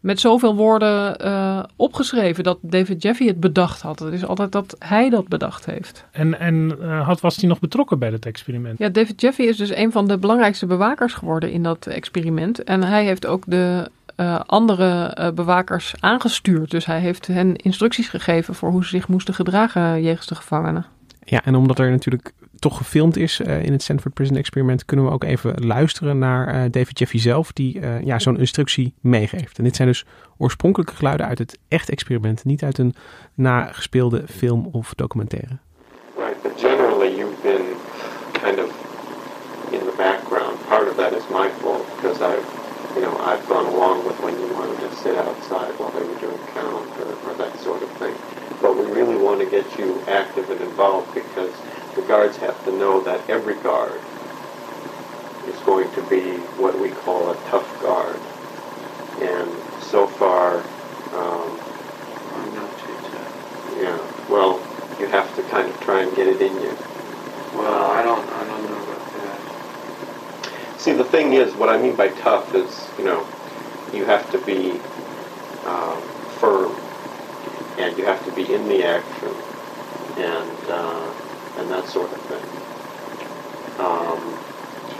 met zoveel woorden uh, opgeschreven dat David Jeffy het bedacht had. Het is altijd dat hij dat bedacht heeft. En, en uh, had, was hij nog betrokken bij dat experiment? Ja, David Jeffy is dus een van de belangrijkste bewakers geworden in dat experiment. En hij heeft ook de uh, andere bewakers aangestuurd. Dus hij heeft hen instructies gegeven voor hoe ze zich moesten gedragen jegens de gevangenen. Ja, en omdat er natuurlijk toch gefilmd is uh, in het Stanford Prison Experiment, kunnen we ook even luisteren naar uh, David Jeffy zelf, die uh, ja, zo'n instructie meegeeft. En dit zijn dus oorspronkelijke geluiden uit het echt experiment, niet uit een nagespeelde film of documentaire. Right, generally you've been kind of in the background. Part of that is my fault because I've, you know, I've gone along with when you wanted to sit outside while they were doing count or, or that sort of thing. But we really want to get you active and involved because guards have to know that every guard is going to be what we call a tough guard. And so far, um, I'm not too tough. Yeah, well, you have to kind of try and get it in you. Well, I don't, I don't know about that. See, the thing is, what I mean by tough is, you know, you have to be um, firm, and you have to be in the uh, and that sort of thing. Um,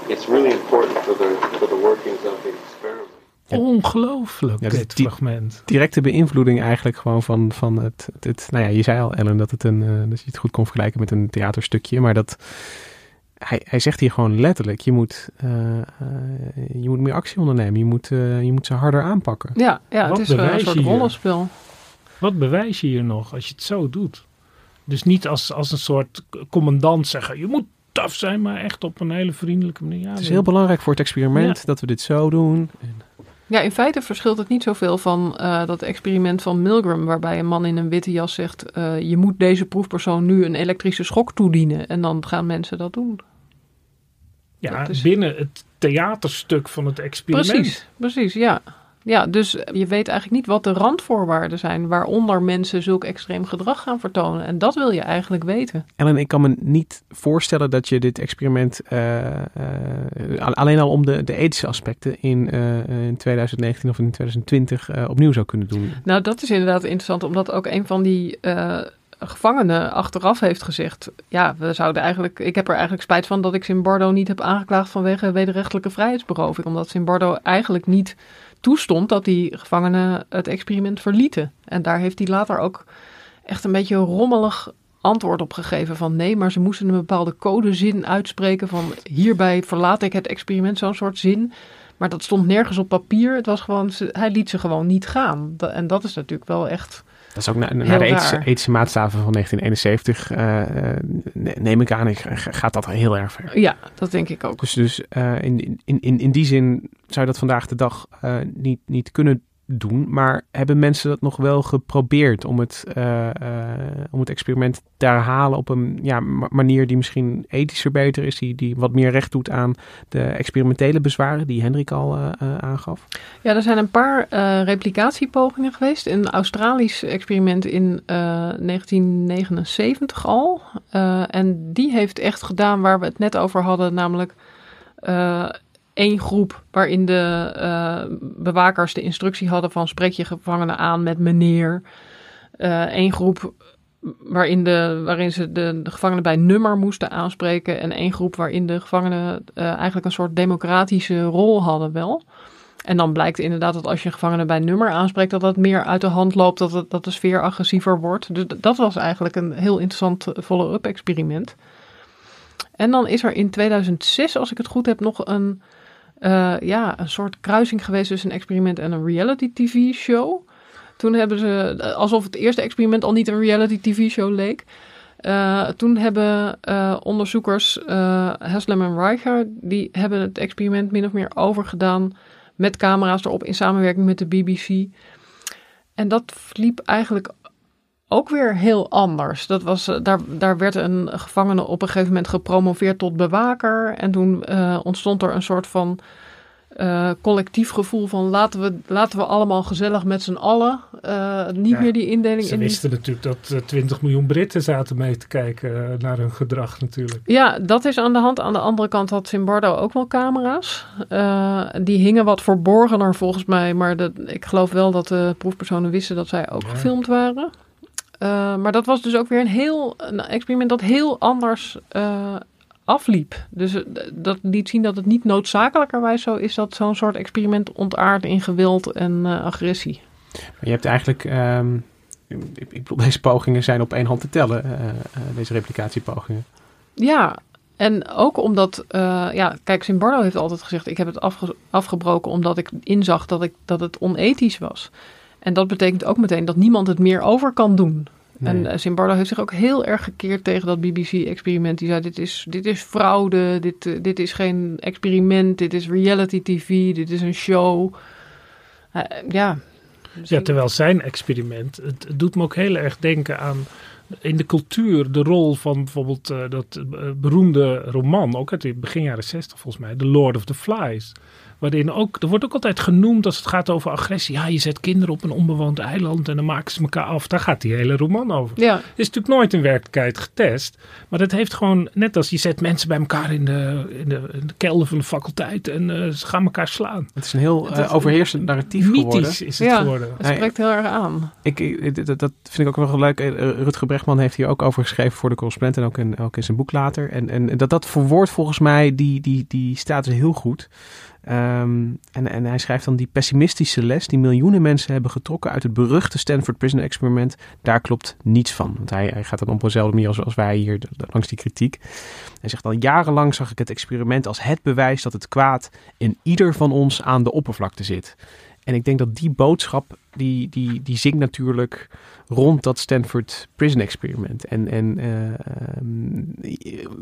it's really important for the, for the workings of the experiment. Ongelooflijk, ja, dit fragment. Directe beïnvloeding eigenlijk gewoon van, van het, het... Nou ja, je zei al, Ellen, dat, het een, uh, dat je het goed kon vergelijken met een theaterstukje. Maar dat... Hij, hij zegt hier gewoon letterlijk, je moet, uh, uh, je moet meer actie ondernemen. Je moet, je moet ze harder aanpakken. Ja, ja het is een soort rollenspel. Wat bewijs je hier nog als je het zo doet? Dus niet als, als een soort commandant zeggen: je moet tof zijn, maar echt op een hele vriendelijke manier. Ja, het is heel belangrijk voor het experiment ja. dat we dit zo doen. Ja, in feite verschilt het niet zoveel van uh, dat experiment van Milgram, waarbij een man in een witte jas zegt: uh, je moet deze proefpersoon nu een elektrische schok toedienen. En dan gaan mensen dat doen. Ja, is... binnen het theaterstuk van het experiment. Precies, precies, ja. Ja, dus je weet eigenlijk niet wat de randvoorwaarden zijn waaronder mensen zulk extreem gedrag gaan vertonen. En dat wil je eigenlijk weten. Ellen, ik kan me niet voorstellen dat je dit experiment uh, uh, alleen al om de, de ethische aspecten in, uh, in 2019 of in 2020 opnieuw zou kunnen doen. Nou, dat is inderdaad interessant, omdat ook een van die gevangenen achteraf heeft gezegd: Ja, we zouden eigenlijk. Ik heb er eigenlijk spijt van dat ik Zimbardo niet heb aangeklaagd vanwege wederrechtelijke vrijheidsberoving. Omdat Zimbardo eigenlijk niet toestond dat die gevangenen het experiment verlieten. En daar heeft hij later ook echt een beetje rommelig antwoord op gegeven van nee, maar ze moesten een bepaalde codezin uitspreken van hierbij verlaat ik het experiment, zo'n soort zin. Maar dat stond nergens op papier. Het was gewoon, hij liet ze gewoon niet gaan. En dat is natuurlijk wel echt dat is ook naar na de ethische, ethische, maatstaven van 1971, uh, neem ik aan, gaat dat heel erg ver. Ja, dat denk ik ook. Dus, dus uh, in, in, in, in die zin zou je dat vandaag de dag uh, niet, niet kunnen doen. Maar hebben mensen dat nog wel geprobeerd om het, uh, uh, om het experiment te herhalen op een ja, manier die misschien ethischer beter is, die, die wat meer recht doet aan de experimentele bezwaren die Hendrik al uh, aangaf? Ja, er zijn een paar replicatiepogingen geweest. Een Australisch experiment in 1979 al. en die heeft echt gedaan waar we het net over hadden, namelijk één groep waarin de uh, bewakers de instructie hadden van spreek je gevangenen aan met meneer. Eén uh, groep waarin, de, waarin ze de, gevangenen bij nummer moesten aanspreken. En één groep waarin de gevangenen uh, eigenlijk een soort democratische rol hadden wel. En dan blijkt inderdaad dat als je een gevangene bij nummer aanspreekt, dat dat meer uit de hand loopt, dat, dat de sfeer agressiever wordt. Dus dat was eigenlijk een heel interessant follow-up experiment. En dan is er in 2006, als ik het goed heb, nog een, uh, ja, een soort kruising geweest tussen een experiment en een reality TV show. Toen hebben ze, alsof het eerste experiment al niet een reality TV show leek. Uh, toen hebben onderzoekers Haslem en Reicher, die hebben het experiment min of meer overgedaan met camera's erop in samenwerking met de BBC. En dat liep eigenlijk ook weer heel anders. Dat was, daar, daar werd een gevangene op een gegeven moment gepromoveerd tot bewaker. En toen ontstond er een soort van uh, collectief gevoel van laten we, laten we allemaal gezellig met z'n allen. Uh, niet ja, meer die indeling. Ze in wisten natuurlijk dat uh, 20 miljoen Britten zaten mee te kijken naar hun gedrag natuurlijk. Ja, dat is aan de hand. Aan de andere kant had Zimbardo ook wel camera's. die hingen wat verborgener volgens mij. Maar dat, ik geloof wel dat de proefpersonen wisten dat zij ook ja. gefilmd waren. Maar dat was dus ook weer een heel een experiment dat heel anders afliep. Dus dat liet zien dat het niet noodzakelijkerwijs zo is dat zo'n soort experiment ontaart in geweld en uh, agressie. Maar je hebt eigenlijk, um, ik, ik bedoel, deze pogingen zijn op één hand te tellen, uh, uh, deze replicatiepogingen. Ja, en ook omdat, ja, kijk, Zimbardo heeft altijd gezegd, ik heb het afge afgebroken omdat ik inzag dat, ik, dat het onethisch was. En dat betekent ook meteen dat niemand het meer over kan doen. Nee. En Zimbardo heeft zich ook heel erg gekeerd tegen dat BBC-experiment. Die zei: dit is, dit is fraude, dit, uh, dit is geen experiment, dit is reality TV, dit is een show. Uh, ja. ja, terwijl zijn experiment, het, het, doet me ook heel erg denken aan in de cultuur de rol van bijvoorbeeld uh, dat beroemde roman, ook uit begin jaren 60 volgens mij, The Lord of the Flies. Waarin ook, er wordt ook altijd genoemd als het gaat over agressie. Ja, je zet kinderen op een onbewoond eiland en dan maken ze elkaar af. Daar gaat die hele roman over. Ja. Is natuurlijk nooit in werkelijkheid getest. Maar dat heeft gewoon, net als je zet mensen bij elkaar in de, in de, in de kelder van de faculteit en uh, ze gaan elkaar slaan. Het is een heel uh, overheersend narratief mythisch geworden. is het ja, geworden. Het spreekt heel erg aan. Ik, ik, dat, vind ik ook wel leuk. Rutger Brechtman heeft hier ook over geschreven voor de correspondent en ook in, ook in zijn boek later. En, en dat dat verwoordt volgens mij die, die, die status heel goed. Um, en, en hij schrijft dan die pessimistische les die miljoenen mensen hebben getrokken uit het beruchte Stanford Prison Experiment. Daar klopt niets van. Want hij, hij gaat dan op dezelfde manier als, wij hier langs die kritiek. Hij zegt al jarenlang zag ik het experiment als het bewijs dat het kwaad in ieder van ons aan de oppervlakte zit. En ik denk dat die boodschap, die, die, die zingt natuurlijk rond dat Stanford Prison Experiment. En, en uh,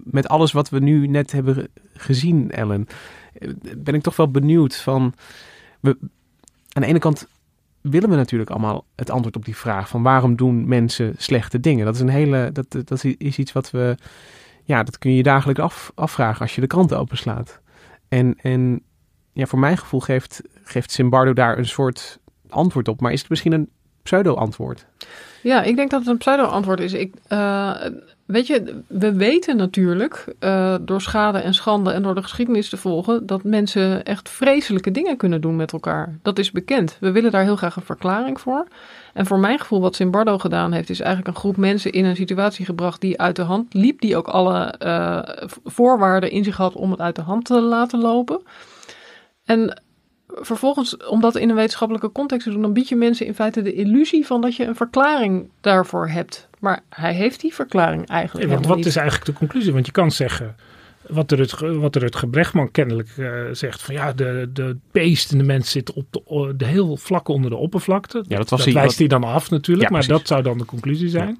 met alles wat we nu net hebben gezien, Ellen, ben ik toch wel benieuwd van... We, aan de ene kant willen we natuurlijk allemaal het antwoord op die vraag van waarom doen mensen slechte dingen. Dat is een hele, dat, dat is iets wat we, ja, dat kun je je dagelijks af, afvragen als je de kranten openslaat. En, en ja, voor mijn gevoel geeft, geeft Simbardo daar een soort antwoord op. Maar is het misschien een pseudo-antwoord? Ja, ik denk dat het een pseudo-antwoord is. Ik, uh, weet je, we weten natuurlijk uh, door schade en schande en door de geschiedenis te volgen dat mensen echt vreselijke dingen kunnen doen met elkaar. Dat is bekend. We willen daar heel graag een verklaring voor. En voor mijn gevoel, wat Zimbardo gedaan heeft, is eigenlijk een groep mensen in een situatie gebracht die uit de hand liep, die ook alle uh, voorwaarden in zich had om het uit de hand te laten lopen. En vervolgens, om dat in een wetenschappelijke context te doen, dan bied je mensen in feite de illusie van dat je een verklaring daarvoor hebt. Maar hij heeft die verklaring eigenlijk. Ja, want wat niet. is eigenlijk de conclusie? Want je kan zeggen. Wat er het, wat er het Gebrechtman kennelijk uh, zegt: van ja, de, de beest en de mens zitten op de, de heel vlak onder de oppervlakte. Ja, dat, was dat hij, wijst hij dan af natuurlijk, Ja, maar precies. dat zou dan de conclusie zijn.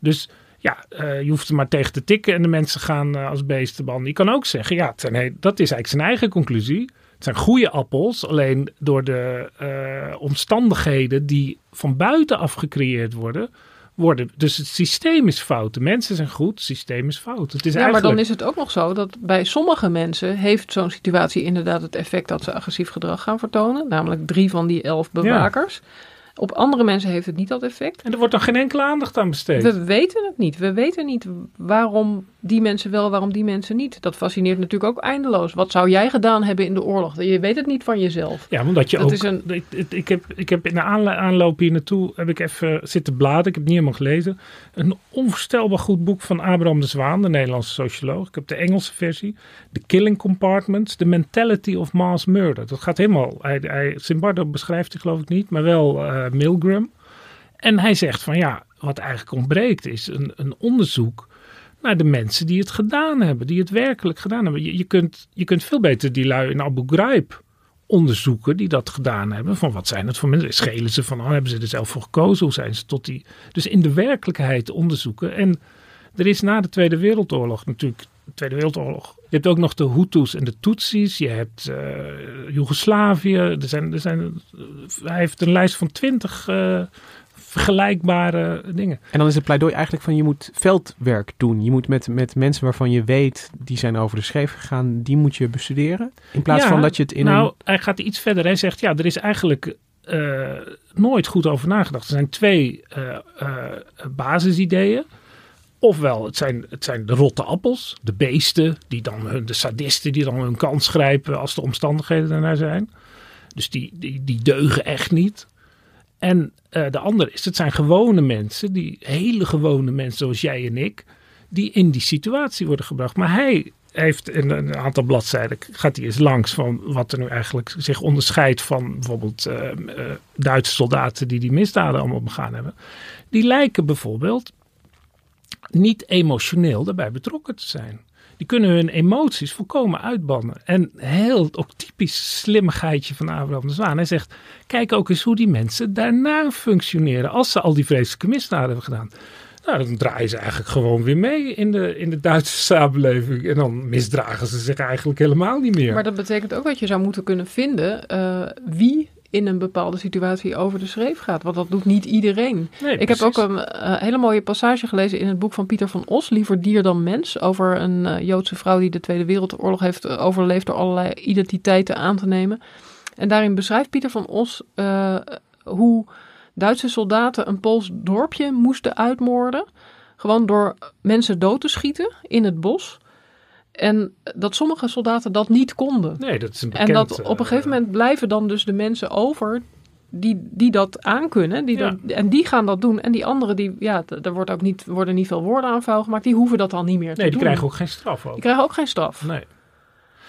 Dus ja, uh, je hoeft er maar tegen te tikken en de mensen gaan uh, als beesten behandelen. Je kan ook zeggen: ja, he- dat is eigenlijk zijn eigen conclusie. Het zijn goede appels, alleen door de uh, omstandigheden die van buitenaf gecreëerd worden, worden. Dus het systeem is fout. De mensen zijn goed, het systeem is fout. Het is ja, eigenlijk... maar dan is het ook nog zo dat bij sommige mensen heeft zo'n situatie inderdaad het effect dat ze agressief gedrag gaan vertonen. Namelijk drie van die elf bewakers. Ja. Op andere mensen heeft het niet dat effect. En er wordt dan geen enkele aandacht aan besteed. We weten het niet. We weten niet waarom die mensen wel, waarom die mensen niet. Dat fascineert natuurlijk ook eindeloos. Wat zou jij gedaan hebben in de oorlog? Je weet het niet van jezelf. Ja, omdat je Dat ook... is een- ik, heb, ik heb in de aanloop hier naartoe heb ik even zitten bladeren. Ik heb het niet helemaal gelezen. Een onvoorstelbaar goed boek van Abraham de Zwaan, de Nederlandse socioloog. Ik heb de Engelse versie. The Killing Compartments, The Mentality of Mass Murder. Dat gaat helemaal... Hij, hij, Zimbardo beschrijft het geloof ik niet, maar wel eh, Milgram. En hij zegt van ja, wat eigenlijk ontbreekt is een, een onderzoek naar de mensen die het gedaan hebben, die het werkelijk gedaan hebben. Je, kunt, je kunt veel beter die lui in Abu Ghraib onderzoeken die dat gedaan hebben. Van wat zijn het voor mensen? Schelen ze van, oh, hebben ze er zelf voor gekozen? Hoe zijn ze tot die... Dus in de werkelijkheid onderzoeken. En er is na de Tweede Wereldoorlog natuurlijk... De Tweede Wereldoorlog. Je hebt ook nog de Hutus en de Tutsis. Je hebt eh, Joegoslavië. Er zijn, er zijn, eh, hij heeft een lijst van twintig eh, vergelijkbare dingen. En dan is het pleidooi eigenlijk van je moet veldwerk doen. Je moet met, met mensen waarvan je weet die zijn over de schreef gegaan, die moet je bestuderen. In plaats Ja, van dat je het in nou, een... hij gaat iets verder. Hij zegt, ja, er is eigenlijk eh, nooit goed over nagedacht. Er zijn twee eh, eh, basisideeën. Ofwel, het zijn, het zijn de rotte appels, de beesten, die dan hun, de sadisten die dan hun kans grijpen als de omstandigheden daarnaar zijn. Dus die, die, die deugen echt niet. En eh, de andere is, het zijn gewone mensen, die hele gewone mensen zoals jij en ik, die in die situatie worden gebracht. Maar hij heeft in een aantal bladzijden, gaat hij eens langs van wat er nu eigenlijk zich onderscheidt van bijvoorbeeld eh, eh, Duitse soldaten die die misdaden allemaal begaan hebben. Die lijken bijvoorbeeld niet emotioneel daarbij betrokken te zijn. Die kunnen hun emoties volkomen uitbannen. En heel ook typisch slimmigheidje van Abraham de Zwaan. Hij zegt, kijk ook eens hoe die mensen daarna functioneren. Als ze al die vreselijke misdaden hebben gedaan. Nou, dan draaien ze eigenlijk gewoon weer mee in de, in de Duitse samenleving. En dan misdragen ze zich eigenlijk helemaal niet meer. Maar dat betekent ook dat je zou moeten kunnen vinden eh, wie in een bepaalde situatie over de schreef gaat. Want dat doet niet iedereen. Nee, ik heb ook een eh, hele mooie passage gelezen in het boek van Pieter van Os, Liever dier dan mens, over een eh, Joodse vrouw die de Tweede Wereldoorlog heeft eh, overleefd door allerlei identiteiten aan te nemen. En daarin beschrijft Pieter van Os hoe Duitse soldaten een Pools dorpje moesten uitmoorden. Gewoon door mensen dood te schieten in het bos. En dat sommige soldaten dat niet konden. Nee, dat is een En bekend, dat op een gegeven moment blijven dan dus de mensen over die, die dat aankunnen. Die Ja. dat, en die gaan dat doen. En die anderen, die, ja, er wordt ook niet, worden niet veel woorden aan vuil gemaakt. Die hoeven dat dan niet meer te Nee, die doen. krijgen ook geen straf. Ook. Die krijgen ook geen straf. Nee.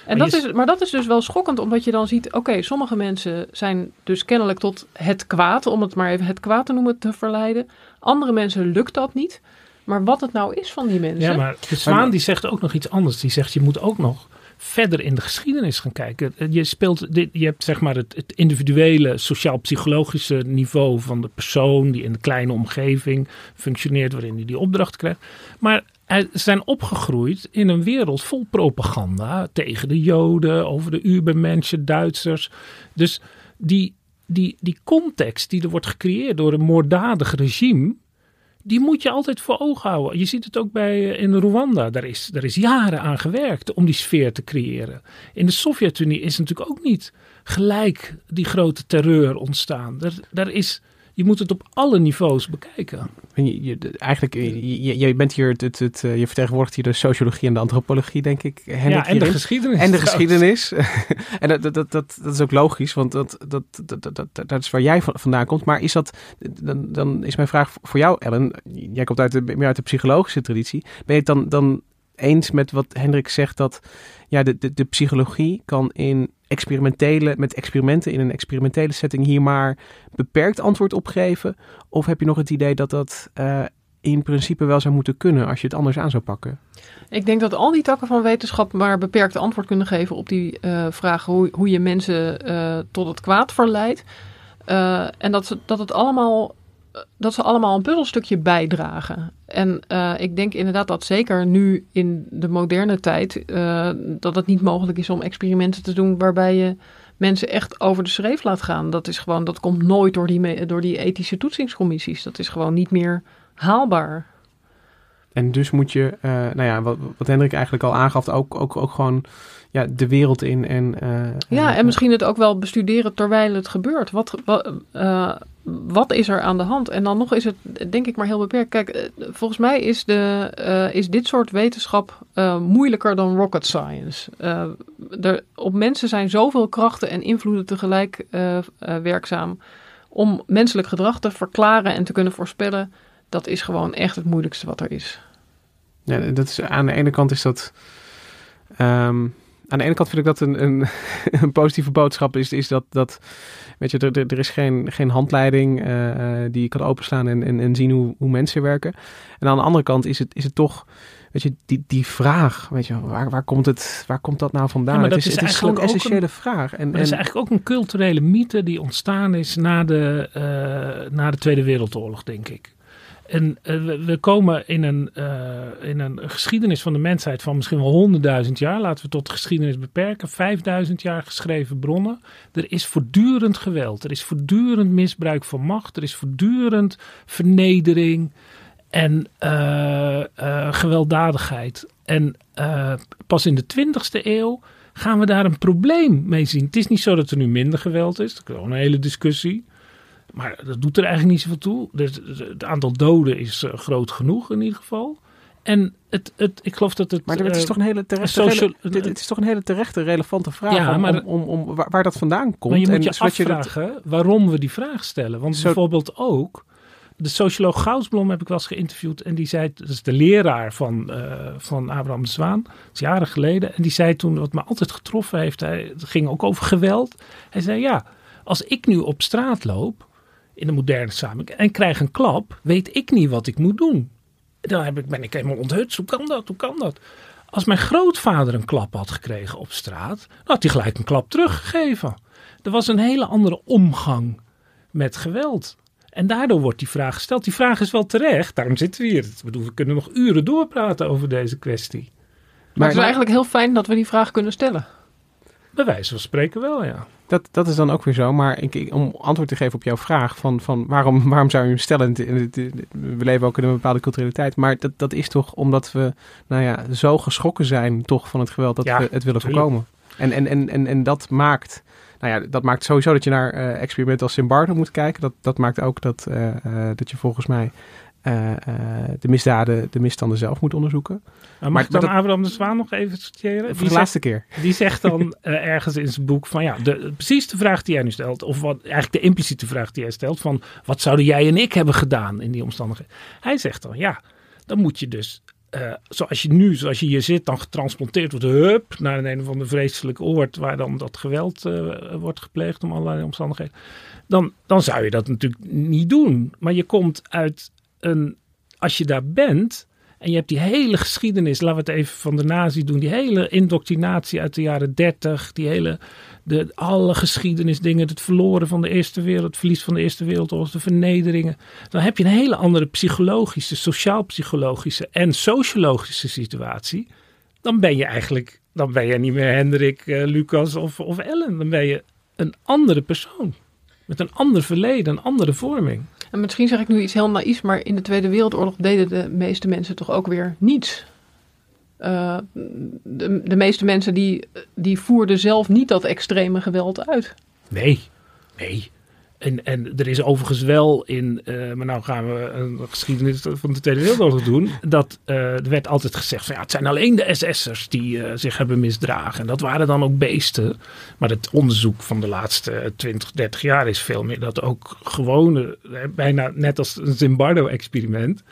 En Maar dat is, maar dat is dus wel schokkend, omdat je dan ziet... oké, sommige mensen zijn dus kennelijk tot het kwaad... om het maar even het kwaad te noemen, te verleiden. Andere mensen lukt dat niet. Maar wat het nou is van die mensen... Ja, maar de Zwaan die zegt ook nog iets anders. Die zegt je moet ook nog verder in de geschiedenis gaan kijken. Je speelt, dit- je hebt zeg maar het, het individuele sociaal-psychologische niveau van de persoon die in de kleine omgeving functioneert, waarin hij die opdracht krijgt. Maar ze zijn opgegroeid in een wereld vol propaganda tegen de Joden, over de Ubermenschen, Duitsers. Dus die, die, die context die er wordt gecreëerd door een moorddadig regime, die moet je altijd voor ogen houden. Je ziet het ook bij, eh, in Rwanda. Daar is, daar is jaren aan gewerkt om die sfeer te creëren. In de Sovjet-Unie is natuurlijk ook niet gelijk die grote terreur ontstaan. Daar, daar is, je moet het op alle niveaus bekijken. Je, je- eigenlijk, je, je- je bent hier, het, het, het, eh, je vertegenwoordigt hier de sociologie en de antropologie, denk ik. Hendrik, Ja, en de geschiedenis En de trouwens. geschiedenis. en dat, dat, dat, is ook logisch, want dat, dat, dat, dat, is waar jij van- vandaan komt. Maar is dat, dan, dan is mijn vraag voor jou, Ellen. Jij komt uit de, meer uit de psychologische traditie. Ben je het dan, dan eens met wat Hendrik zegt dat ja, de, de, de psychologie kan in experimentele, met experimenten in een experimentele setting hier maar beperkt antwoord op geven? Of heb je nog het idee dat dat eh, in principe wel zou moeten kunnen als je het anders aan zou pakken? Ik denk dat al die takken van wetenschap maar beperkt antwoord kunnen geven op die eh vraag hoe, hoe je mensen eh, tot het kwaad verleidt. En dat, ze, dat, het allemaal, dat ze allemaal een puzzelstukje bijdragen. En eh, ik denk inderdaad dat zeker nu in de moderne tijd, eh, dat het niet mogelijk is om experimenten te doen waarbij je mensen echt over de schreef laat gaan. Dat is gewoon, dat komt nooit door die, door die ethische toetsingscommissies. Dat is gewoon niet meer haalbaar. En dus moet je, eh, nou ja, wat, wat Hendrik eigenlijk al aangaf, ook, ook, ook gewoon ja, de wereld in. En, Ja, en misschien het ook wel bestuderen terwijl het gebeurt. Wat, wat, wat is er aan de hand? En dan nog is het denk ik maar heel beperkt. Kijk, eh, volgens mij is, de, uh, is dit soort wetenschap uh, moeilijker dan rocket science. er, op mensen zijn zoveel krachten en invloeden tegelijk werkzaam. Om menselijk gedrag te verklaren en te kunnen voorspellen, dat is gewoon echt het moeilijkste wat er is. Ja, dat is, aan de ene kant is dat. Um, aan de ene kant vind ik dat een, een, een positieve boodschap is, is dat, dat weet je, er, er is geen, geen handleiding uh, die je kan openslaan en, en, en zien hoe, hoe mensen werken. En aan de andere kant is het, is het toch, weet je, die, die vraag, weet je, waar, waar, komt, het, waar komt dat nou vandaan? Ja, het is, is, het is een essentiële vraag. En, het is eigenlijk ook een culturele mythe die ontstaan is na de, uh, na de Tweede Wereldoorlog, denk ik. En uh, we komen in een, uh, in een geschiedenis van de mensheid van misschien wel honderdduizend jaar. Laten we tot de geschiedenis beperken. Vijfduizend jaar geschreven bronnen. Er is voortdurend geweld. Er is voortdurend misbruik van macht. Er is voortdurend vernedering en uh, gewelddadigheid. En pas in de twintigste eeuw gaan we daar een probleem mee zien. Het is niet zo dat er nu minder geweld is. Dat is gewoon een hele discussie. Maar dat doet er eigenlijk niet zoveel toe. Dus het aantal doden is uh, groot genoeg in ieder geval. En het, het, ik geloof dat het. Maar het is uh, toch een hele terechte, social, hele, het is toch een hele terechte, relevante vraag ja, maar, om, om, om, waar, waar, dat vandaan komt. Maar je moet en, je afvragen je dat, waarom we die vraag stellen. Want zo, bijvoorbeeld ook. De socioloog Goudsblom heb ik wel eens geïnterviewd. En die zei, dat is de leraar van, uh, van Abraham de Zwaan. Dat is jaren geleden. En die zei toen, wat me altijd getroffen heeft. Hij, het ging ook over geweld. Hij zei, ja, als ik nu op straat loop in de moderne samenleving en krijg een klap, weet ik niet wat ik moet doen. Dan heb ik, ben ik helemaal onthutst. Hoe kan dat? Hoe kan dat? Als mijn grootvader een klap had gekregen op straat, dan had hij gelijk een klap teruggegeven. Er was een hele andere omgang met geweld. En daardoor wordt die vraag gesteld. Die vraag is wel terecht, daarom zitten we hier. Ik bedoel, we kunnen nog uren doorpraten over deze kwestie. Maar, maar het is eigenlijk heel fijn dat we die vraag kunnen stellen. Bij wijze van spreken wel, ja. Dat, dat is dan ook weer zo. Maar ik, om antwoord te geven op jouw vraag van, van waarom, waarom zou je hem stellen? We leven ook in een bepaalde culturele tijd. Maar dat, dat is toch omdat we nou ja, zo geschrokken zijn toch van het geweld dat ja, we het willen voorkomen. En, en, en, en, en dat maakt... Nou ja, dat maakt sowieso dat je naar uh, experimenten als Simbardo moet kijken. Dat, dat maakt ook dat, uh, uh, dat je volgens mij uh, uh, de misdaden, de misstanden zelf moet onderzoeken. Nou, mag maar, ik dan dat, Abraham de Zwaan nog even citeren? Voor de laatste keer. Die zegt dan uh, ergens in zijn boek van ja, de, precies de vraag die jij nu stelt, of wat, eigenlijk de impliciete vraag die jij stelt van wat zouden jij en ik hebben gedaan in die omstandigheden. Hij zegt dan ja, dan moet je dus uh, zoals je nu, zoals je hier zit, dan getransporteerd wordt, hup, naar een, een of ander vreselijk oord waar dan dat geweld uh, wordt gepleegd om allerlei omstandigheden. Dan, dan zou je dat natuurlijk niet doen. Maar je komt uit als je daar bent en je hebt die hele geschiedenis, laten we het even van de nazi doen, die hele indoctrinatie uit de jaren dertig, die hele, de, alle geschiedenisdingen, het verloren van de Eerste Wereld, het verlies van de Eerste Wereldoorlog, de vernederingen. Dan heb je een hele andere psychologische, sociaal-psychologische en sociologische situatie. Dan ben je eigenlijk, dan ben je niet meer Hendrik, uh, Lucas of, of Ellen. Dan ben je een andere persoon. Met een ander verleden, een andere vorming. En misschien zeg ik nu iets heel naïefs, maar in de Tweede Wereldoorlog deden de meeste mensen toch ook weer niets. Uh, de, de meeste mensen die, die voerden zelf niet dat extreme geweld uit. Nee, nee. En, en er is overigens wel in, uh, maar nou gaan we een geschiedenis van de Tweede Wereldoorlog doen, dat uh, er werd altijd gezegd van ja, het zijn alleen de SS'ers die uh, zich hebben misdragen. En dat waren dan ook beesten. Maar het onderzoek van de laatste 20, 30 jaar is veel meer dat ook gewone, bijna net als een Zimbardo-experiment,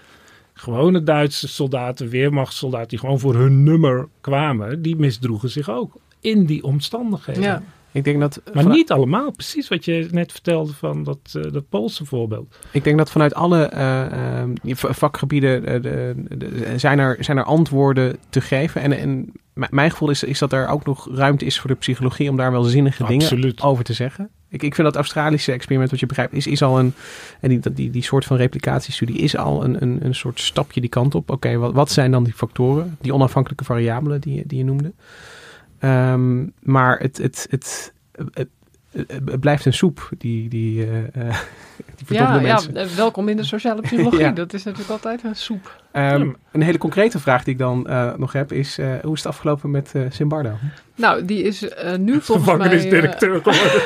gewone Duitse soldaten, weermachtssoldaten die gewoon voor hun nummer kwamen, die misdroegen zich ook in die omstandigheden. Ja. Ik denk dat maar niet allemaal, precies wat je net vertelde van dat, uh, dat Poolse voorbeeld. Ik denk dat vanuit alle uh, uh, vakgebieden de, de, de, zijn, er, zijn er antwoorden te geven. En, en mijn gevoel is, is dat er ook nog ruimte is voor de psychologie om daar wel zinnige Absoluut. dingen over te zeggen. Ik, ik vind dat Australische experiment, wat je begrijpt, is, is al een. En die, die, die soort van replicatiestudie is al een, een, een soort stapje die kant op. Oké, okay, wat, wat zijn dan die factoren, die onafhankelijke variabelen die, die je noemde? Um, maar het, het, het, het, het blijft een soep, die, die, uh, die ja, mensen. Ja, welkom in de sociale psychologie. Dat is natuurlijk altijd een soep. Um, een hele concrete vraag die ik dan uh, nog heb is, uh, hoe is het afgelopen met Simbardo? Nou, die is nu volgens mij... Gevangenisdirecteur geworden.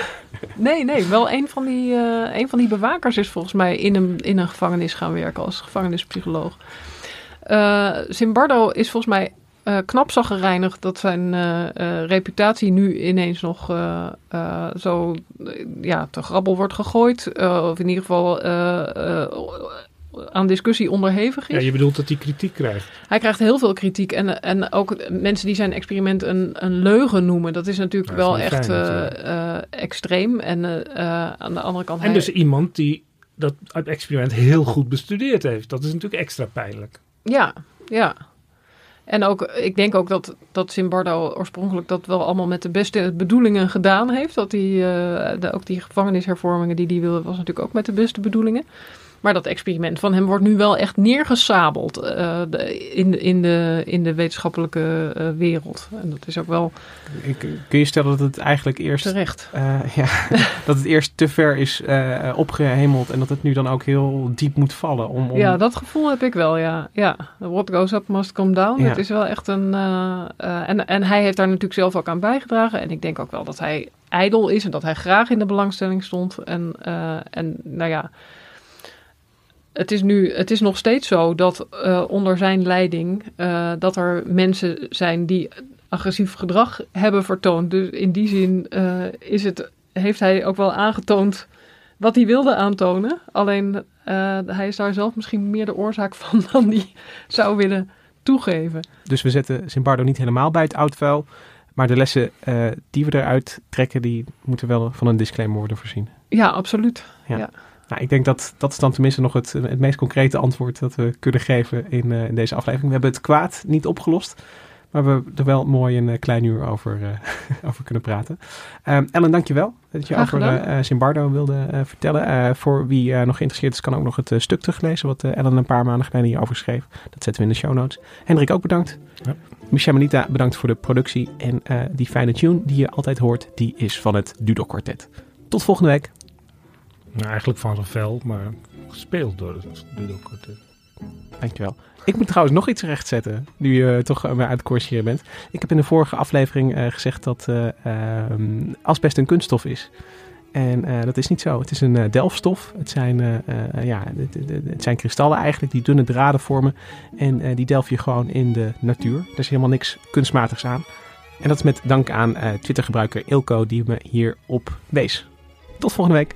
nee, nee, wel een van, die, een van die bewakers is volgens mij in een, in een gevangenis gaan werken als gevangenispsycholoog. Simbardo is volgens mij uh, knap gereinigd dat zijn uh, uh, reputatie nu ineens nog zo ja, te grabbel wordt gegooid. of in ieder geval aan discussie onderhevig is. Ja, je bedoelt dat hij kritiek krijgt? Hij krijgt heel veel kritiek. En, en ook mensen die zijn experiment een, een leugen noemen. Dat is natuurlijk ja, wel echt extreem. En aan de andere kant... En hij... dus iemand die dat experiment heel goed bestudeerd heeft. Dat is natuurlijk extra pijnlijk. Ja, ja. En ook, ik denk ook dat, dat Simbardo oorspronkelijk dat wel allemaal met de beste bedoelingen gedaan heeft. Dat die, uh, de, ook die gevangenishervormingen die hij wilde, was natuurlijk ook met de beste bedoelingen. Maar dat experiment van hem wordt nu wel echt neergesabeld uh, de, in, in, de, in de wetenschappelijke uh, wereld. En dat is ook wel. Kun je stellen dat het eigenlijk eerst. Terecht. Uh, ja, dat het eerst te ver is opgehemeld en dat het nu dan ook heel diep moet vallen. Om, om... Ja, dat gevoel heb ik wel, ja. ja. What goes up must come down. Ja. Het is wel echt een. en, en hij heeft daar natuurlijk zelf ook aan bijgedragen. En ik denk ook wel dat hij ijdel is en dat hij graag in de belangstelling stond. En, en nou ja het is nu, het is nog steeds zo dat uh, onder zijn leiding uh, dat er mensen zijn die agressief gedrag hebben vertoond. Dus in die zin uh, is het, heeft hij ook wel aangetoond wat hij wilde aantonen. Alleen hij is daar zelf misschien meer de oorzaak van dan hij zou willen toegeven. Dus we zetten Zimbardo niet helemaal bij het oud vuil. Maar de lessen die we eruit trekken, die moeten wel van een disclaimer worden voorzien. Ja, absoluut. ja. ja. Nou, ik denk dat dat is dan tenminste nog het, het meest concrete antwoord dat we kunnen geven in, uh, in deze aflevering. We hebben het kwaad niet opgelost, maar we hebben er wel mooi een uh, klein uur over, uh, over kunnen praten. Um, Ellen, dankjewel dat je Graag over Zimbardo wilde vertellen. voor wie nog geïnteresseerd is, kan ook nog het stuk teruglezen wat Ellen een paar maanden geleden hierover schreef. Dat zetten we in de show notes. Hendrik ook bedankt. Ja. Michel Manita, bedankt voor de productie. En die fijne tune die je altijd hoort, die is van het Dudok Quartet. Tot volgende week. Nou, eigenlijk van Ravel, maar gespeeld door het Quartet. Dankjewel. Ik moet trouwens nog iets rechtzetten, nu je toch maar aan het corrigeren bent. Ik heb in de vorige aflevering uh, gezegd dat uh, asbest een kunststof is. En dat is niet zo. Het is een delfstof. Het zijn, ja, het, het, zijn kristallen eigenlijk die dunne draden vormen. En die delf je gewoon in de natuur. Er is helemaal niks kunstmatigs aan. En dat is met dank aan Twitter-gebruiker Ilko die me hierop wees. Tot volgende week.